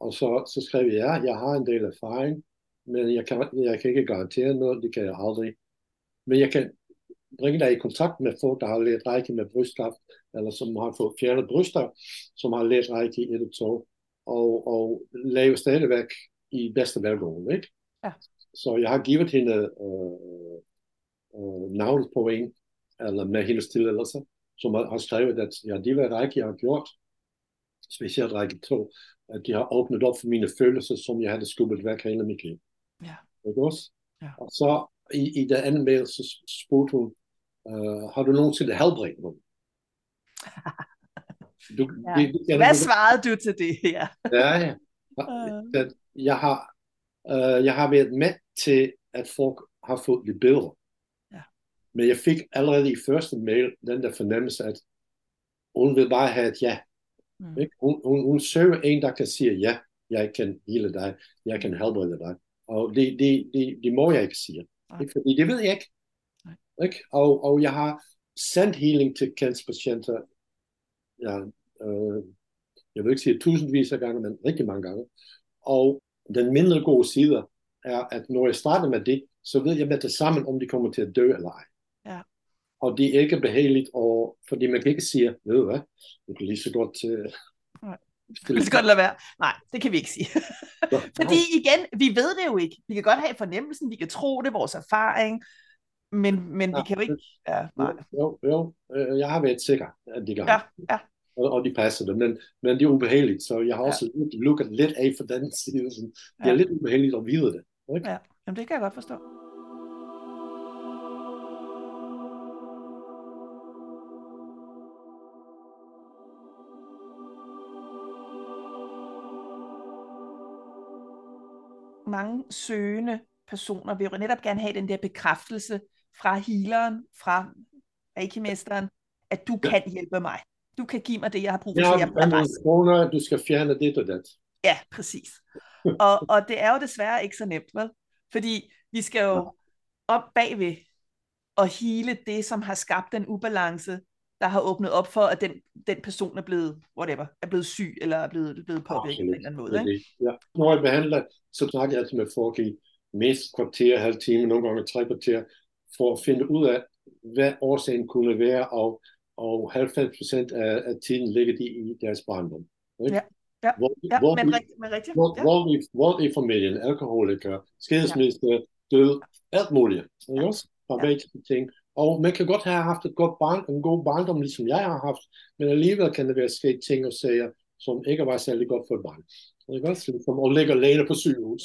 Speaker 2: Og så, så skrev jeg, ja, jeg har en del erfaring, men jeg kan, jeg kan ikke garantere noget, det kan jeg aldrig. Men jeg kan bringe dig i kontakt med folk, der har lært række med brystkræft, eller som har fået fjernet bryster, som har lært række i et og to, og, og lave stadigvæk i bedste velgående. Ikke? Ja. Så jeg har givet hende øh, øh, navnet på en, eller med hendes tilladelse, som har skrevet, at ja, de var række, jeg har gjort, specielt række 2, at de har åbnet op for mine følelser, som jeg havde skubbet væk hele mit liv. Ja. Ikke også? Ja. Og så i, i det andet mail, så spurgte hun, uh, har du nogensinde helbredt nogen?
Speaker 1: Du, ja. det, det, Hvad svarede du til det her?
Speaker 2: ja, ja. Uh. Jeg har, uh, jeg har været med til, at folk har fået det bedre. Ja. Men jeg fik allerede i første mail den der fornemmelse, at hun vil bare have et ja. Mm. Ikke? Hun, hun, hun søger en, der kan sige, ja, jeg kan hele dig, jeg kan helbrede dig. Og det, det, det, det må jeg ikke sige. Ikke? Fordi det ved jeg ikke. Nej. ikke? Og, og jeg har sendt healing til cancerpatienter, ja, øh, jeg vil ikke sige tusindvis af gange, men rigtig mange gange. Og den mindre gode side er, at når jeg starter med det, så ved jeg med det sammen, om de kommer til at dø eller ej.
Speaker 1: Ja.
Speaker 2: Og det er ikke behageligt, og, fordi man kan ikke sige, ved du hvad, du kan lige så godt... Uh,
Speaker 1: Nej. Det skal godt lade være. Nej, det kan vi ikke sige. Fordi igen, vi ved det jo ikke. Vi kan godt have fornemmelsen, vi kan tro det, vores erfaring, men, men ja, vi kan jo ikke... Ja, nej.
Speaker 2: Jo, jo, øh, jeg har været sikker, at de gør.
Speaker 1: Ja, ja.
Speaker 2: Og, og de passer det, men, men det er ubehageligt, så jeg har også ja. lukket lidt af for den side. Sådan. Det er ja. lidt ubehageligt at vide det. Ikke?
Speaker 1: Ja, Jamen, det kan jeg godt forstå. mange søgende personer vil jo netop gerne have den der bekræftelse fra healeren, fra reiki-mesteren, at du kan hjælpe mig. Du kan give mig det, jeg har brug for.
Speaker 2: Ja,
Speaker 1: jeg
Speaker 2: kroner, du skal fjerne det og det.
Speaker 1: Ja, præcis. og, og det er jo desværre ikke så nemt, vel? Fordi vi skal jo op bagved og hele det, som har skabt den ubalance, der har åbnet op for, at den, den person er blevet, whatever, er blevet syg, eller er blevet, blevet påvirket på en eller anden måde. Ikke?
Speaker 2: Ja. Når jeg behandler, så snakker jeg altid med folk i mest kvarter, halv time, nogle gange tre kvarter, for at finde ud af, hvad årsagen kunne være, og, og 90 af, af tiden ligger de i deres barndom. Ikke?
Speaker 1: Ja. Ja, hvor, ja hvor, men, rigt, men rigtigt.
Speaker 2: Hvor, ja. hvor, hvor i familien, alkoholiker, skilsmisse, ja. død, alt muligt. Ikke ja. også? Ja. ting. Og man kan godt have haft et godt barn, en god barndom, ligesom jeg har haft, men alligevel kan det være sket ting og sager, som ikke var særlig godt for et barn. Ikke også? Som at ligge alene på sygehus.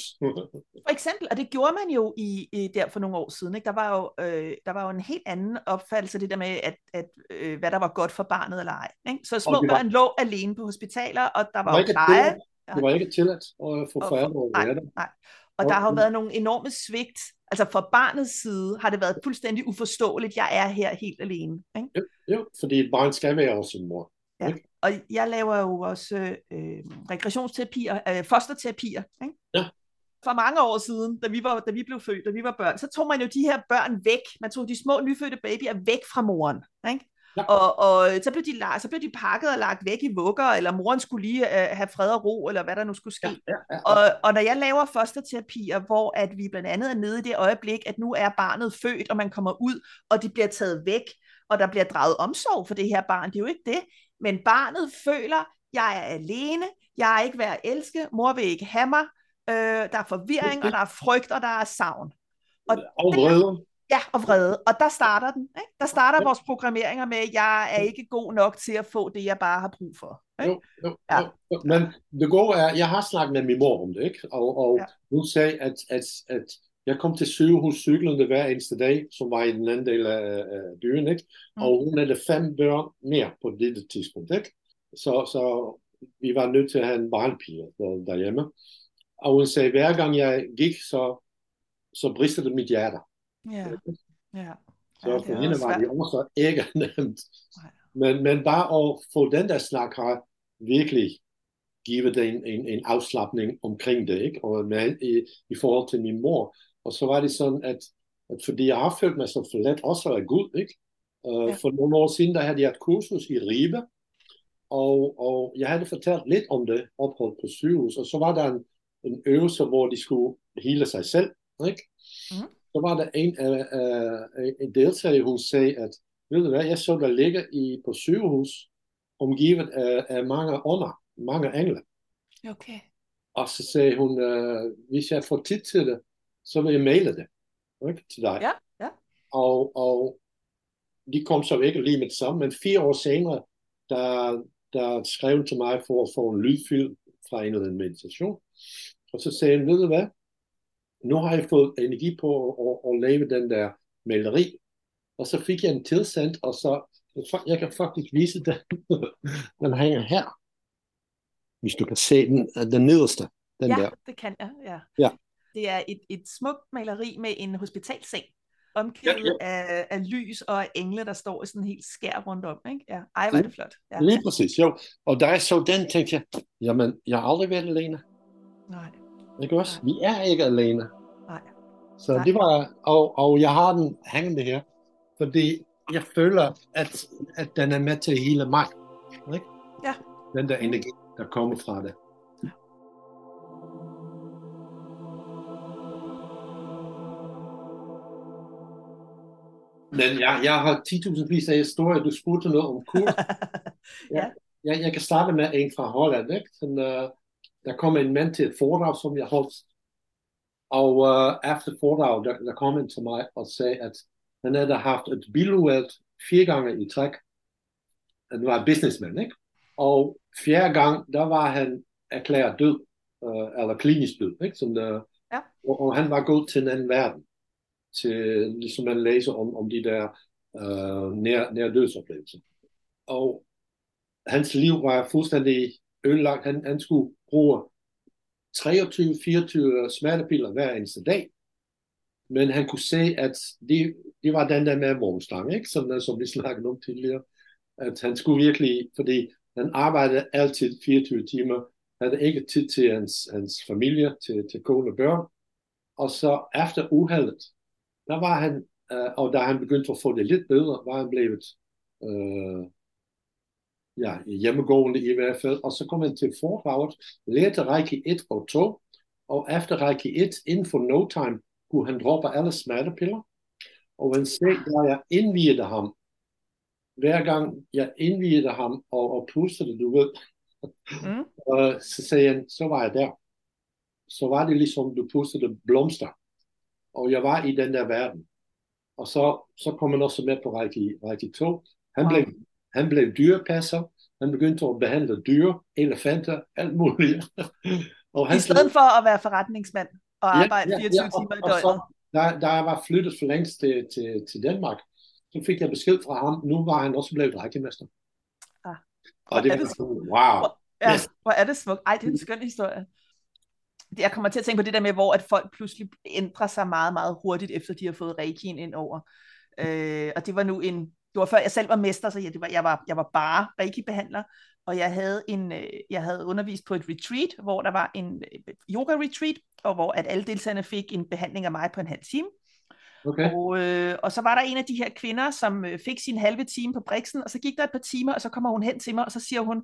Speaker 1: for eksempel, og det gjorde man jo i, i der for nogle år siden. Ikke? Der, var jo, øh, der var jo en helt anden opfattelse, det der med, at, at øh, hvad der var godt for barnet eller ej. Ikke? Så små var, børn lå alene på hospitaler, og der var, var jo pleje.
Speaker 2: Det var ikke tilladt at få forældre
Speaker 1: være der. Nej, og der har jo været nogle enorme svigt. Altså fra barnets side har det været fuldstændig uforståeligt, jeg er her helt alene. Ikke?
Speaker 2: Jo, jo, fordi et barn skal være også sin mor.
Speaker 1: Ja. Og jeg laver jo også øh, regressionsterapier, øh, fosterterapier. Ikke?
Speaker 2: Ja.
Speaker 1: For mange år siden, da vi, var, da vi blev født, da vi var børn, så tog man jo de her børn væk. Man tog de små nyfødte babyer væk fra moren. Ikke? Ja. Og, og så, blev de, så blev de pakket og lagt væk i vugger, eller moren skulle lige uh, have fred og ro, eller hvad der nu skulle ske. Ja, ja, ja. Og, og når jeg laver fosterterapier, hvor at vi blandt andet er nede i det øjeblik, at nu er barnet født, og man kommer ud, og det bliver taget væk, og der bliver draget omsorg for det her barn, det er jo ikke det. Men barnet føler, jeg er alene, jeg er ikke værd at elske, mor vil ikke have mig, øh, der er forvirring, og der er frygt, og der er savn.
Speaker 2: Og, og vrede.
Speaker 1: Ja, og vrede. Og der starter den. Ikke? Der starter ja. vores programmeringer med, at jeg er ikke god nok til at få det, jeg bare har brug for. Ikke?
Speaker 2: Jo, jo, ja. jo. Men det gode er, jeg har snakket med min mor om det, ikke? og, og ja. hun sagde, at, at, at jeg kom til sygehus cyklende hver eneste dag, som var i den anden del af, af byen, ikke? Mm. og hun havde fem børn mere på dette tidspunkt. Ikke? Så, så vi var nødt til at have en barnpige derhjemme. Og hun sagde, hver gang jeg gik, så, så bristede det mit hjerte.
Speaker 1: Ja. ja.
Speaker 2: Så ja, for hende var det også ikke nemt. Men, men bare at få den der snak har virkelig givet en, en, en afslappning omkring det, ikke? Og med, i, i forhold til min mor. Og så var det sådan, at, at fordi jeg har følt mig så forladt også af Gud, ikke? Uh, ja. For nogle år siden, der havde jeg et kursus i Ribe, og, og jeg havde fortalt lidt om det ophold på sygehus, og så var der en, en øvelse, hvor de skulle hele sig selv, ikke? Mm så var der en, uh, uh, en deltager, hun sagde, at ved du hvad, jeg så der ligger i, på sygehus, omgivet af, af mange ånder, mange engle.
Speaker 1: Okay.
Speaker 2: Og så sagde hun, uh, hvis jeg får tid til det, så vil jeg maile det ikke, til dig.
Speaker 1: Ja, ja.
Speaker 2: Og, og de kom så ikke lige med det samme, men fire år senere, der, der skrev til mig for at få en lydfilm fra en eller anden meditation. Og så sagde hun, ved du hvad, nu har jeg fået energi på at, at lave den der maleri, og så fik jeg en tilsendt, og så jeg kan faktisk vise den. den hænger her. Hvis du kan se den, den nederste. Den
Speaker 1: ja,
Speaker 2: der.
Speaker 1: det kan jeg. Ja.
Speaker 2: ja.
Speaker 1: Det er et, et smukt maleri med en hospitalseng, omgivet ja, ja. Af, af lys og af engle, der står i sådan en helt skær rundt om. Ikke? Ja. Ej, var det flot. Ja.
Speaker 2: Lige præcis, jo. Og da jeg så den, tænkte jeg, jamen, jeg har aldrig været alene.
Speaker 1: Nej.
Speaker 2: Ikke også? Nej. Vi er ikke alene.
Speaker 1: Nej.
Speaker 2: Så Nej. det var, og, og jeg har den hængende her, fordi jeg føler, at, at den er med til hele mig. Ikke?
Speaker 1: Ja.
Speaker 2: Den der energi, der kommer fra det. Men jeg, jeg har 10.000 vis af historier. Du spurgte noget om kurs.
Speaker 1: ja.
Speaker 2: jeg, jeg kan starte med en fra Holland. Ikke? Sådan, uh, der kom en mand til et foredrag, som jeg holdt. Og uh, efter foredrag, der, der kom han til mig og sagde, at han havde haft et biluheld fire gange i træk. Han var businessman, ikke? Og fjerde gang, der var han erklæret død, uh, eller klinisk død, ikke? Som der,
Speaker 1: ja.
Speaker 2: og, og han var gået til en anden verden, til, ligesom at læser om, om de der øh, nær, nær dødsoplevelser. Og hans liv var fuldstændig ødelagt. Han, han skulle bruge 23-24 smertepiller hver eneste dag. Men han kunne se, at det, det var den der med vognstang, ikke? Som, som vi snakkede om tidligere. At han skulle virkelig, fordi han arbejdede altid 24 timer, havde ikke tid til hans, hans familie, til, til kone og børn. Og så efter uheldet, der var han, øh, og da han begyndte at få det lidt bedre, var han blevet øh, ja, hjemmegående i hvert fald. Og så kom han til foredraget, lærte Reiki 1 og 2, og efter Reiki 1, inden for no time, kunne han droppe alle smertepiller. Og han sagde, da jeg indvidede ham, hver gang jeg indvidede ham og, og pustede, du ved, mm. og så sagde han, så var jeg der. Så var det ligesom, du pustede blomster. Og jeg var i den der verden. Og så, så kom han også med på Reiki, Reiki 2. Han, wow. blev, han blev dyrepasser. Han begyndte at behandle dyr, elefanter, alt muligt.
Speaker 1: og han I stedet for at være forretningsmand og arbejde ja, ja, 24 ja, og, timer i døgnet. Så,
Speaker 2: da, da jeg var flyttet for længst til, til, til Danmark, så fik jeg besked fra ham, nu var han også blevet rækkemester.
Speaker 1: Ah.
Speaker 2: Og det var sådan, wow.
Speaker 1: Ja, yes. hvor er det smukt. Ej, det er en skøn historie. Jeg kommer til at tænke på det der med, hvor at folk pludselig ændrer sig meget, meget hurtigt, efter de har fået reikien ind over. Øh, og det var nu en, det var før jeg selv var mester, så jeg, det var, jeg, var, jeg var bare reiki-behandler, og jeg havde, en, øh, jeg havde undervist på et retreat, hvor der var en øh, yoga-retreat, og hvor at alle deltagerne fik en behandling af mig på en halv time.
Speaker 2: Okay.
Speaker 1: Og, øh, og så var der en af de her kvinder, som øh, fik sin halve time på Brixen, og så gik der et par timer, og så kommer hun hen til mig, og så siger hun,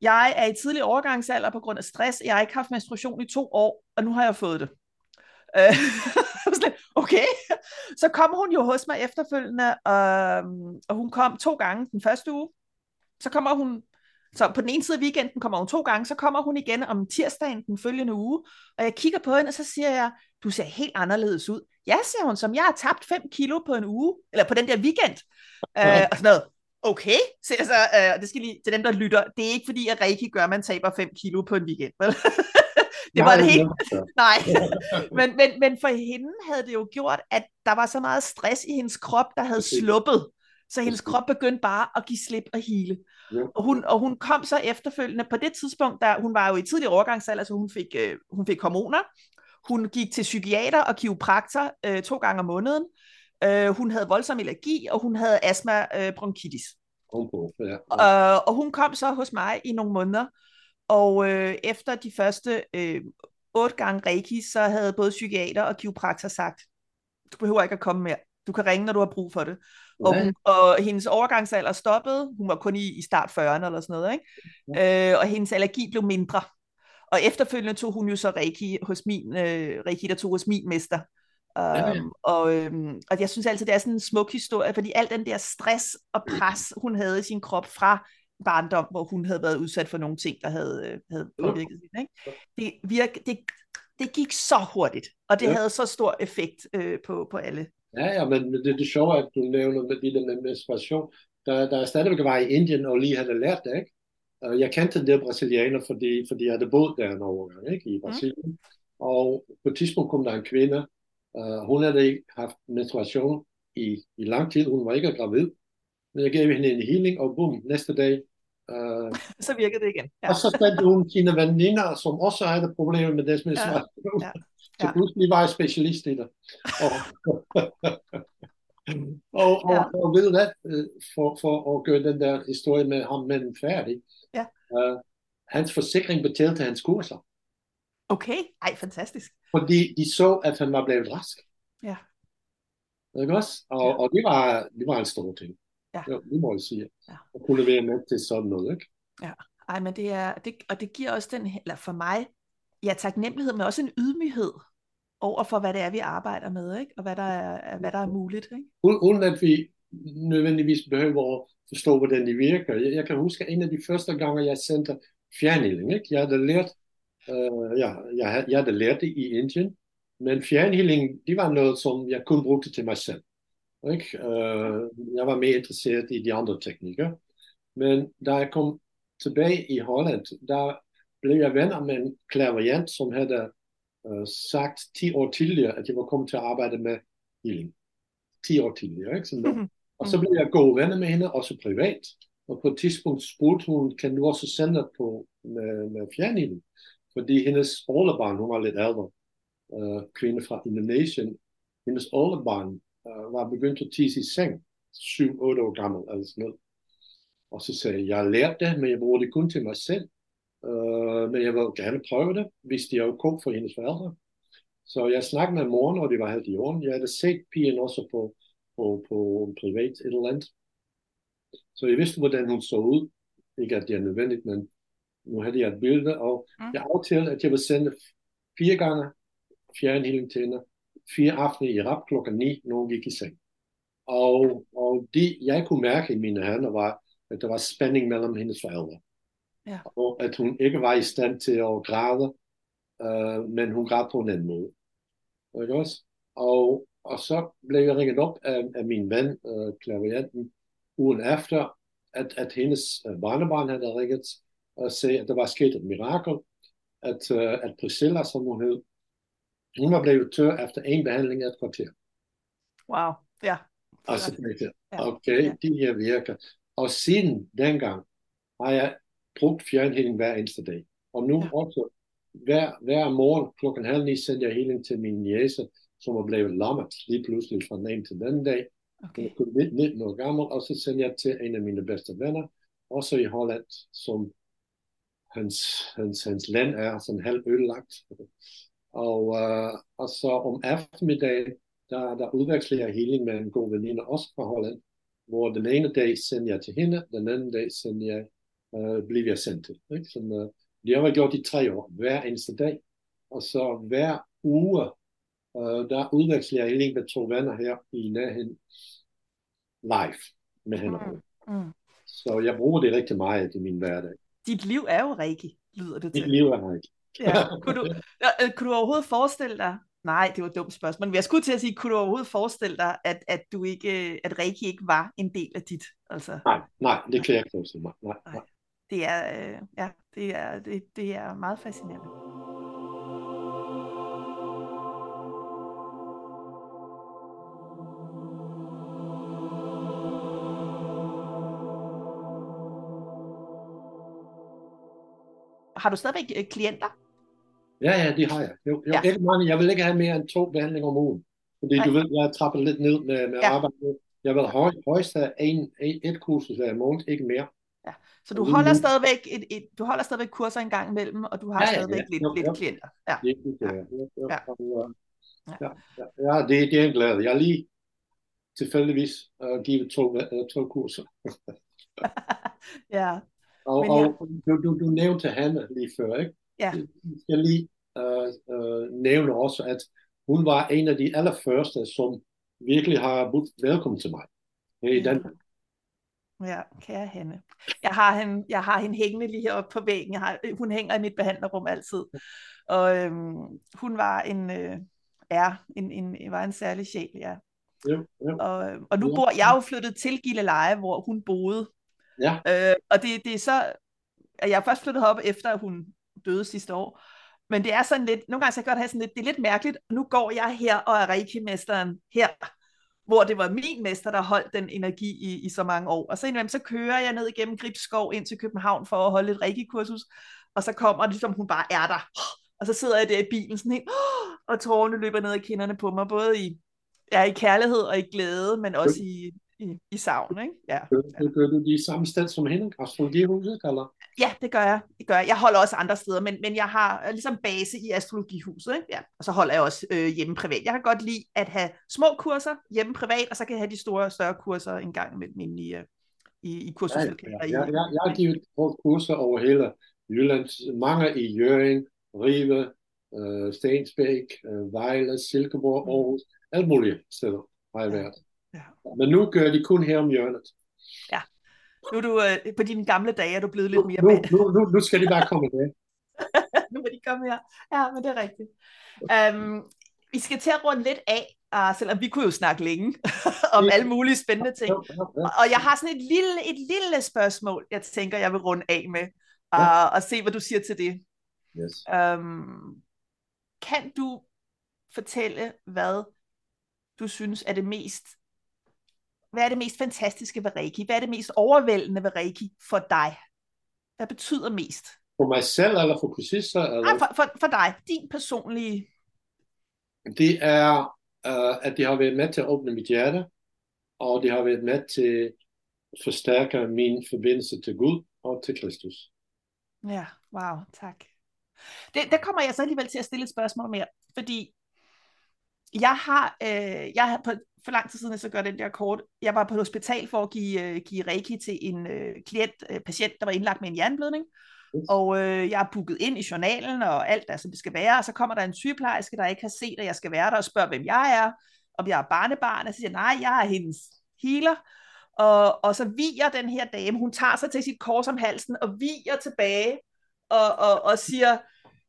Speaker 1: jeg er i tidlig overgangsalder på grund af stress, jeg har ikke haft menstruation i to år, og nu har jeg fået det. Øh, okay, så kom hun jo hos mig efterfølgende, og, og hun kom to gange den første uge, så kommer hun så på den ene side af weekenden kommer hun to gange, så kommer hun igen om tirsdagen den følgende uge, og jeg kigger på hende, og så siger jeg, du ser helt anderledes ud. Ja, siger hun, som jeg har tabt 5 kilo på en uge, eller på den der weekend. Øh, og sådan noget. Okay, så altså, øh, det skal lige til dem, der lytter. Det er ikke fordi, at Reiki gør, at man taber 5 kilo på en weekend, vel? det var det helt... Nej, men, men, men for hende havde det jo gjort, at der var så meget stress i hendes krop, der havde sluppet. Så hendes krop begyndte bare at give slip og hele. Ja. Og, hun, og hun kom så efterfølgende, på det tidspunkt, der hun var jo i tidlig overgangsalder, så hun fik, øh, hun fik hormoner. Hun gik til psykiater og kiropraktor øh, to gange om måneden. Øh, hun havde voldsom allergi, og hun havde astma øh, bronkitis.
Speaker 2: Okay, ja,
Speaker 1: ja. Øh, og hun kom så hos mig i nogle måneder, og øh, efter de første øh, otte gange reiki, så havde både psykiater og kiropraktor sagt, du behøver ikke at komme mere. Du kan ringe, når du har brug for det. Og, hun, og hendes overgangsalder stoppede. Hun var kun i, i start 40'erne eller sådan noget. Ikke? Ja. Øh, og hendes allergi blev mindre. Og efterfølgende tog hun jo så Reiki hos min, øh, Reiki, der tog hos min mester. Um, ja, ja. Og, øhm, og jeg synes altid, det er sådan en smuk historie, fordi al den der stress og pres, hun havde i sin krop fra barndom, hvor hun havde været udsat for nogle ting, der havde, øh, havde påvirket hende. Ikke? Det, virk, det, det gik så hurtigt, og det ja. havde så stor effekt øh, på, på alle.
Speaker 2: Ja, ja, men det, det er, at du nævner med det der med menstruation. Der, der er stadigvæk var i Indien og lige havde lært det, ikke? Jeg kendte det brasilianer, fordi, fordi jeg havde boet der en overgang, ikke? I mm. Brasilien. Mm. Og på et tidspunkt kom der en kvinde, uh, hun havde ikke haft menstruation i, i lang tid, hun var ikke gravid. Men jeg gav hende en healing, og bum, næste dag.
Speaker 1: Uh, så virkede det igen.
Speaker 2: Ja. Og så sendte hun sine veninder, som også havde problemer med deres menstruation. Ja. Ja. Så ja. pludselig var jeg specialist i det. Og, og, og, ja. og ved hvad, øh, for, for at gøre den der historie med ham manden færdig,
Speaker 1: ja.
Speaker 2: uh, hans forsikring betalte hans kurser.
Speaker 1: Okay, ej, fantastisk.
Speaker 2: Fordi de så, at han var blevet rask.
Speaker 1: Ja.
Speaker 2: Ikke også? Og, ja. og det, var, det var en stor ting.
Speaker 1: Ja.
Speaker 2: ja det må jeg sige. Ja. At kunne være med til sådan noget, ikke?
Speaker 1: Ja. Ej, men det er, det, og det giver også den, eller for mig, ja, taknemmelighed, men også en ydmyghed over for, hvad det er, vi arbejder med, ikke? og hvad der er, hvad der er muligt. Ikke?
Speaker 2: Uden at vi nødvendigvis behøver at forstå, hvordan de virker. Jeg, jeg kan huske en af de første gange, jeg sendte fjernhealing. Ikke? Jeg havde lært, øh, ja, jeg, jeg havde lært det i Indien, men fjernhealing, det var noget, som jeg kun brugte til mig selv. Ikke? Øh, jeg var mere interesseret i de andre teknikker. Men da jeg kom tilbage i Holland, der blev jeg venner med en klaverjant, som havde uh, sagt 10 år tidligere, at jeg var kommet til at arbejde med healing. 10 år tidligere, ikke? Sådan mm-hmm. Og så blev jeg gode venner med hende, også privat. Og på et tidspunkt spurgte hun, kan du også sende på med, med fjernhealing? Fordi hendes oldebarn, hun var lidt ældre, uh, kvinde fra Indonesien, hendes oldebarn uh, var begyndt at tisse i seng, 7-8 år gammel, eller sådan noget. Og så sagde jeg, jeg lærte det, men jeg bruger det kun til mig selv. Uh, men jeg vil gerne prøve det, hvis det er ok for hendes forældre. Så jeg snakkede med moren, og det var helt i orden. Jeg havde set pigen også på, på, på privat et eller andet. Så jeg vidste, hvordan hun så ud. Ikke at det er nødvendigt, men nu havde jeg et billede, og mm. jeg aftalte, at jeg ville sende fire gange fjernhealing til hende. Fire aftener i rap klokken 9, når hun gik i seng. Og, og det, jeg kunne mærke i mine hænder, var, at der var spænding mellem hendes forældre. Ja. Og at hun ikke var i stand til at græde, øh, men hun græd på en anden måde. Ikke også? Og, og så blev jeg ringet op af, af min ven, øh, klavianten, ugen efter, at, at hendes øh, barnebarn havde ringet og sagde, at der var sket et mirakel, at, øh, at Priscilla, som hun hed, hun var blevet tør efter en behandling af et kvarter.
Speaker 1: Wow, ja.
Speaker 2: Og så tænkte jeg, okay, ja. de her virker. Og siden dengang har jeg brugt fjernhealing hver eneste dag. Og nu ja. også hver, hver morgen klokken halv ni sender jeg healing til min jæse, som er blevet lammet lige pludselig fra den ene til den dag. Okay. Jeg er 19 år gammel, og så sender jeg til en af mine bedste venner, også i Holland, som hans, hans, hans land er sådan halvt ødelagt. Og, uh, og så om eftermiddagen, der, der udveksler jeg healing med en god veninde også fra Holland, hvor den ene dag sender jeg til hende, den anden dag sender jeg, uh, bliver jeg sendt til. Ikke? Sådan, uh, det har jeg gjort i tre år, hver eneste dag. Og så hver uge, uh, der udveksler jeg healing med to venner her i nærheden live med hende. Mm. Mm. Så jeg bruger det rigtig meget i min hverdag.
Speaker 1: Dit liv er jo Reiki, lyder det til.
Speaker 2: Dit liv er Reiki.
Speaker 1: ja. Kunne, du, øh, kunne du overhovedet forestille dig, nej, det var et dumt spørgsmål, men jeg skulle til at sige, kunne du overhovedet forestille dig, at, at, du ikke, at Reiki ikke var en del af dit? Altså...
Speaker 2: Nej, nej, det kan jeg ikke forestille mig. Nej, nej.
Speaker 1: Det er, øh, ja, det er, det, det er meget fascinerende. Har du stadigvæk øh, klienter?
Speaker 2: Ja, ja, det har jeg. Jo, jo, ja. ikke mange. Jeg vil ikke have mere end to behandlinger om ugen. Fordi Nej. du ved, jeg trapper lidt ned med, med ja. arbejde. Jeg vil høj, højst have en, en, et kursus hver måned, ikke mere.
Speaker 1: Ja. Så du holder stadigvæk et, et, du holder stadigvæk kurser en gang imellem, og du har ja, stadigvæk ja. lidt, jo, lidt jo. klienter. Ja. Det, det, ja. Ja.
Speaker 2: Ja. Ja. Ja. det, det er en glæde. Jeg har lige tilfældigvis uh, givet to, uh, to kurser.
Speaker 1: ja,
Speaker 2: og, ja. og du, du, du nævnte Hanne lige før, ikke?
Speaker 1: Ja.
Speaker 2: Jeg skal lige uh, uh, nævne også, at hun var en af de allerførste, som virkelig har budt velkommen til mig her i Danmark.
Speaker 1: Ja, kære Hanne. Jeg har hende, jeg har hende hængende lige heroppe på væggen. Jeg har, hun hænger i mit behandlerrum altid. Og øhm, hun var en, øh, er en, en, var en særlig sjæl, ja.
Speaker 2: Ja, ja.
Speaker 1: Og, og nu bor jeg jo flyttet til Gilleleje, hvor hun boede.
Speaker 2: Ja.
Speaker 1: Øh, og det, det er så, at jeg først flyttet op efter, at hun døde sidste år. Men det er sådan lidt, nogle gange så jeg godt have sådan lidt, det er lidt mærkeligt, nu går jeg her og er reiki-mesteren her, hvor det var min mester, der holdt den energi i, i så mange år. Og så indimellem, så kører jeg ned igennem Gribskov ind til København for at holde et reiki-kursus, og så kommer det, som hun bare er der. Og så sidder jeg der i bilen sådan helt, og tårerne løber ned ad kinderne på mig, både i, ja, i kærlighed og i glæde, men også i, i, i savn, ikke? Ja.
Speaker 2: Gør, gør du de samme sted som hende, astrologihuset, eller?
Speaker 1: Ja, det gør jeg. Det gør jeg. Jeg holder også andre steder, men, men jeg har øh, ligesom base i astrologihuset, ikke? Ja. Og så holder jeg også øh, hjemme privat. Jeg kan godt lide at have små kurser hjemme privat, og så kan jeg have de store, større kurser en gang inde i, øh, i, i kursuslokaler.
Speaker 2: Ja, ja. Jeg, jeg, jeg har givet kurser over hele Jylland. Mange i Jørgen, Rive, øh, Stensbæk, øh, Vejle, Silkeborg,
Speaker 1: Mm.
Speaker 2: Aarhus, alle mulige steder har jeg
Speaker 1: Ja.
Speaker 2: været.
Speaker 1: Ja.
Speaker 2: Men nu gør de kun her om hjørnet.
Speaker 1: Nu er du, øh, på dine gamle dage er du blevet lidt mere
Speaker 2: nu,
Speaker 1: mand.
Speaker 2: nu, nu, nu skal de bare komme med.
Speaker 1: nu må de komme her. Ja, men det er rigtigt. Um, vi skal til at runde lidt af, uh, selvom vi kunne jo snakke længe om
Speaker 2: Ja.
Speaker 1: alle mulige spændende ting.
Speaker 2: Ja, ja, ja.
Speaker 1: Og jeg har sådan et lille, et lille spørgsmål, jeg tænker, jeg vil runde af med, uh,
Speaker 2: Ja.
Speaker 1: og se, hvad du siger til det.
Speaker 2: Yes.
Speaker 1: Um, kan du fortælle, hvad du synes er det mest, hvad er det mest fantastiske ved Reiki? Hvad er det mest overvældende ved Reiki for dig? Hvad betyder mest?
Speaker 2: For mig selv eller for kursister? Eller?
Speaker 1: Nej, for, for, for dig, din personlige...
Speaker 2: Det er, uh, at de har været med til at åbne mit hjerte, og de har været med til at forstærke min forbindelse til Gud og til Kristus.
Speaker 1: Ja, wow, tak. Det, der kommer jeg så alligevel til at stille et spørgsmål mere, fordi jeg har, øh, jeg har på, for lang tid siden, så gør den der kort, jeg var på et hospital for at give, øh, give reiki til en øh, klient, øh, patient, der var indlagt med en jernblødning,
Speaker 2: Yes.
Speaker 1: og øh, jeg er booket ind i journalen, og alt er, som det skal være, og så kommer der en sygeplejerske, der ikke har set, at jeg skal være der, og spørger, hvem jeg er, om jeg er barnebarn, og så siger jeg, nej, jeg er hendes healer, og, og så viger den her dame, hun tager sig til sit kors om halsen, og viger tilbage, og, og, og siger,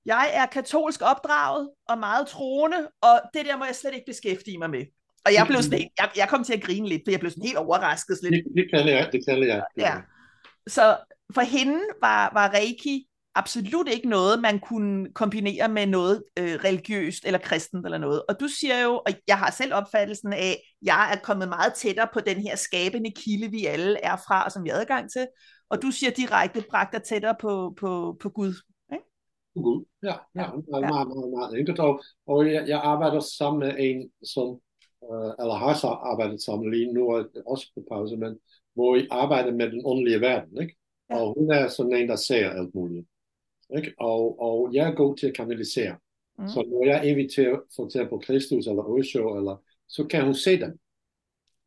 Speaker 1: jeg er katolsk opdraget, og meget troende, og det der må jeg slet ikke beskæftige mig med. Og jeg blev sådan helt, jeg, jeg kom til at grine lidt, for jeg blev sådan helt overrasket. Sådan lidt.
Speaker 2: Det, det kan jeg, det kan jeg.
Speaker 1: Ja. Så for hende var, var Reiki absolut ikke noget, man kunne kombinere med noget øh, religiøst eller kristent eller noget. Og du siger jo, og jeg har selv opfattelsen af, at jeg er kommet meget tættere på den her skabende kilde, vi alle er fra, og som vi har adgang til. Og du siger direkte, bragt dig tættere på, på, på Gud. Ikke?
Speaker 2: Gud. Ja, ja,
Speaker 1: Ja.
Speaker 2: ja.
Speaker 1: Ja.
Speaker 2: meget, meget, meget enkelt. Og, og jeg, jeg arbejder sammen med en, som, uh, eller har så arbejdet sammen lige nu, det også på pause, men hvor I arbejder med den åndelige verden, ikke?
Speaker 1: Ja.
Speaker 2: Og hun er sådan en, der ser alt muligt. Ikke? Og, og jeg er god til at kanalisere.
Speaker 1: Mm.
Speaker 2: Så når jeg inviterer for eksempel Kristus eller Osho, eller, så kan hun se dem.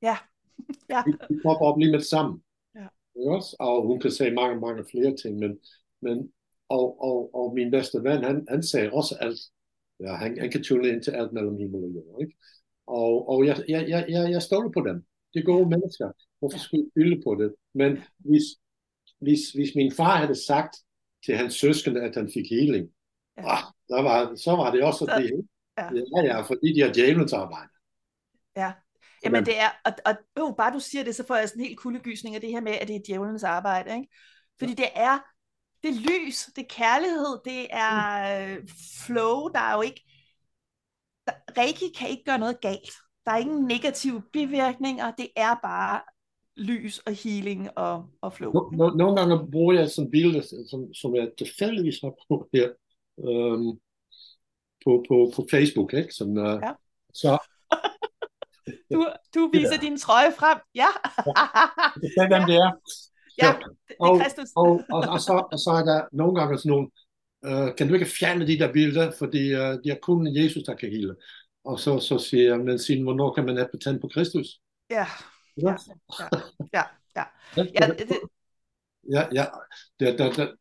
Speaker 1: Ja. ja.
Speaker 2: De, de popper op lige med det samme.
Speaker 1: Ja.
Speaker 2: Også? Og hun kan se mange, mange flere ting, men, men og, og, og min bedste ven, han, han sagde også alt. Ja, han, han kan tune ind til alt mellem himmel og jord. Ikke? Og, og jeg, jeg, jeg, jeg, jeg stoler på dem. Det er gode mennesker. Hvorfor skulle jeg fylde på det? Men hvis, hvis, hvis min far havde sagt til hans søskende, at han fik healing,
Speaker 1: Ja.
Speaker 2: ah, der var, så var det også
Speaker 1: Så-
Speaker 2: det.
Speaker 1: ja.
Speaker 2: Ja, ja, fordi de har djævelens arbejde.
Speaker 1: Ja. Jamen det er, og, og øh, bare du siger det, så får jeg sådan en helt kuldegysning af det her med, at det er djævelens arbejde, ikke? Fordi det er, det er lys, det er kærlighed, det er øh, flow, der er jo ikke, Reiki kan ikke gøre noget galt. Der er ingen negative bivirkninger, det er bare lys og healing og, og flow.
Speaker 2: No, no, nogle gange bruger jeg sådan billeder, som, som jeg tilfældigvis har på her, øhm, på, på, på Facebook, ikke? Sådan, øh,
Speaker 1: Ja.
Speaker 2: Så
Speaker 1: Du, du viser din trøje frem, ja.
Speaker 2: det er hvem det er.
Speaker 1: ja, det,
Speaker 2: og,
Speaker 1: er Kristus.
Speaker 2: og, og, og, så, og så er der nogle gange sådan nogle, øh, kan du ikke fjerne de der billeder, fordi øh, de er kun Jesus, der kan hele. Og så, så siger jeg, men Signe, hvornår kan man have patent på Kristus?
Speaker 1: Ja,
Speaker 2: Ja,
Speaker 1: ja, ja, ja.
Speaker 2: ja,
Speaker 1: ja det, det,
Speaker 2: ja, ja. Det, det, det,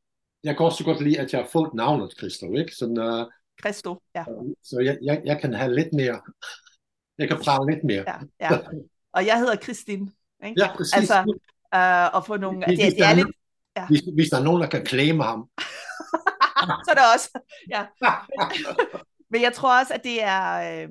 Speaker 2: jeg kan også godt lide, at jeg har fået navnet Kristus, ikke? Sådan, øh,
Speaker 1: Christo, ja.
Speaker 2: så jeg, jeg, jeg kan have lidt mere, jeg kan prale lidt mere.
Speaker 1: Ja, ja. Og jeg hedder Christine. Ikke?
Speaker 2: Ja, præcis.
Speaker 1: Altså, øh, og få nogle... Det,
Speaker 2: Hvis-
Speaker 1: det, det
Speaker 2: der
Speaker 1: er lidt...
Speaker 2: Hvis, hvis der er nogen, der kan claime ham.
Speaker 1: Så er det også... Ja. Men jeg tror også, at det er... Øh,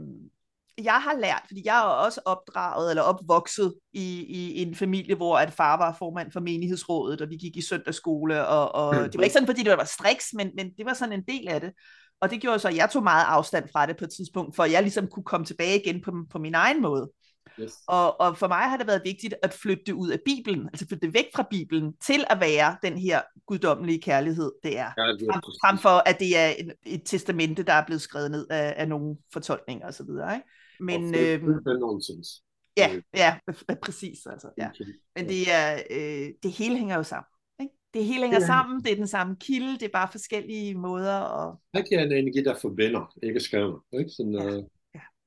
Speaker 1: jeg har lært, fordi jeg er også opdraget eller opvokset i, i en familie, hvor at far var formand for menighedsrådet, og vi gik i søndagsskole, og, og det var ikke sådan, fordi det var striks, men, men det var sådan en del af det. Og det gjorde så, at jeg tog meget afstand fra det på et tidspunkt, for jeg ligesom kunne komme tilbage igen på, på min egen måde.
Speaker 2: Yes.
Speaker 1: Og, og for mig har det været vigtigt at flytte det ud af Bibelen, altså flytte det væk fra Bibelen, til at være den her guddommelige kærlighed, det er.
Speaker 2: Ja, det er
Speaker 1: Frem, frem for, at det er et, et testamente, der er blevet skrevet ned af, af nogle fortolkninger osv. Ikke? Men øh,
Speaker 2: er nonsens.
Speaker 1: ja, ja, præcis. Altså, ja. Men det, er, øh, det hele hænger jo sammen. Ikke? Det hele hænger
Speaker 2: Ja.
Speaker 1: sammen, det er den samme kilde, det er bare forskellige måder at
Speaker 2: Reiki er en energi, der forbinder, ikke skævner. Ikke? Sådan,
Speaker 1: Ja.
Speaker 2: øh,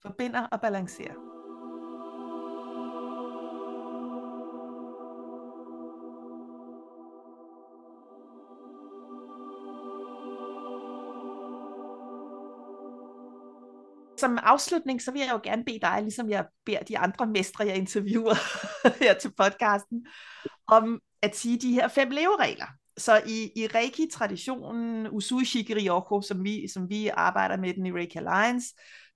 Speaker 1: forbinde og balancere. Som afslutning, så vil jeg jo gerne bede dig, ligesom jeg beder de andre mestre, jeg interviewer her til podcasten, om at sige de her fem leveregler. Så i, i Reiki-traditionen, Usui Shikiri-Yoko, som vi, som vi arbejder med den i Reiki Alliance,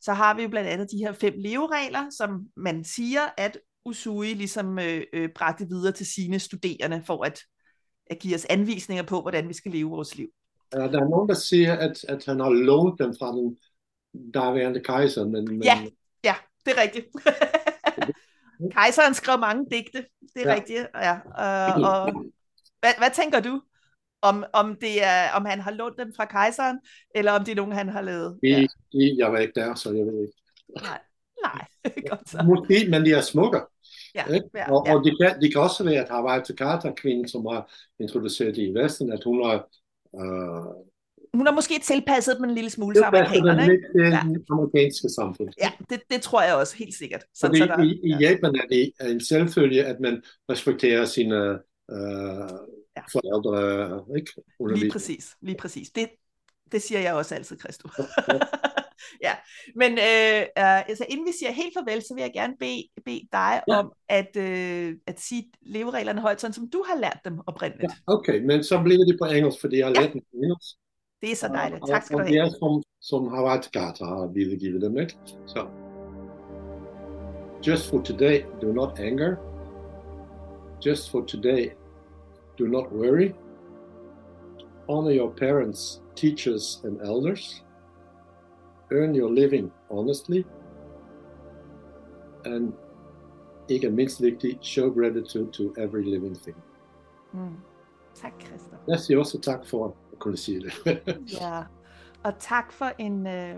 Speaker 1: så har vi jo blandt andet de her fem leveregler, som man siger, at Usui ligesom øh, øh, bragte videre til sine studerende, for at, at give os anvisninger på, hvordan vi skal leve vores liv.
Speaker 2: Ja, der er nogen, der siger, at, at han har lånt dem fra den daværende kejser. Men, men...
Speaker 1: Ja, ja, det er rigtigt. Kejseren skrev mange digte, det er ja. rigtigt. Ja. Uh, og, hvad, hvad tænker du? Om, om, det er, om han har lånt dem fra kejseren, eller om det er nogen, han har lavet?
Speaker 2: Ja. I, jeg var ikke der, så jeg ved ikke.
Speaker 1: Nej, nej. Godt så.
Speaker 2: Måske, men de er smukke.
Speaker 1: Ja,
Speaker 2: ja, og, ja. og det, kan, det kan også være, at Hawaii Takata, kvinden, som har introduceret det i Vesten, at hun har uh,
Speaker 1: hun har måske tilpasset dem en lille smule til amerikanerne.
Speaker 2: Lidt det ja. amerikanske samfund.
Speaker 1: Ja, det, det tror jeg også helt sikkert.
Speaker 2: Sådan, Fordi så der, i, i Japan er det en selvfølge, at man respekterer sine øh, ja. forældre. Ikke?
Speaker 1: Lige præcis, lige præcis. Det, det siger jeg også altid, Christo. Ja. ja, men øh, øh, altså, inden vi siger helt farvel, så vil jeg gerne bede, bede dig ja. om at, øh, at sige levereglerne højt, sådan som du har lært dem oprindeligt.
Speaker 2: Ja, okay, men så bliver det på engelsk, fordi jeg har ja. lært dem på engelsk.
Speaker 1: Er så dejligt. Tak skal
Speaker 2: du have. Og som, som Harvard Carter har videregivet dem, ikke? Så. Just for today, do not anger. Just for today, do not worry. Honor your parents, teachers, and elders. Earn your living honestly. And ikke mindst vigtigt, show gratitude to every living thing.
Speaker 1: Mm. Tak, Christoph.
Speaker 2: Jeg siger også tak for kunne sige det.
Speaker 1: ja, og tak for en... Øh,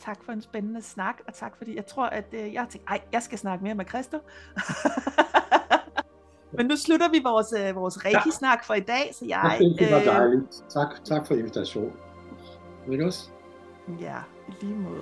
Speaker 1: tak for en spændende snak, og tak fordi jeg tror, at øh, jeg har tænkt, ej, jeg skal snakke mere med Christo. Men nu slutter vi vores, øh, vores reiki-snak for i dag, så jeg...
Speaker 2: Det var øh, dejligt. Tak, tak for invitationen. Ikke også?
Speaker 1: Ja, i lige måde.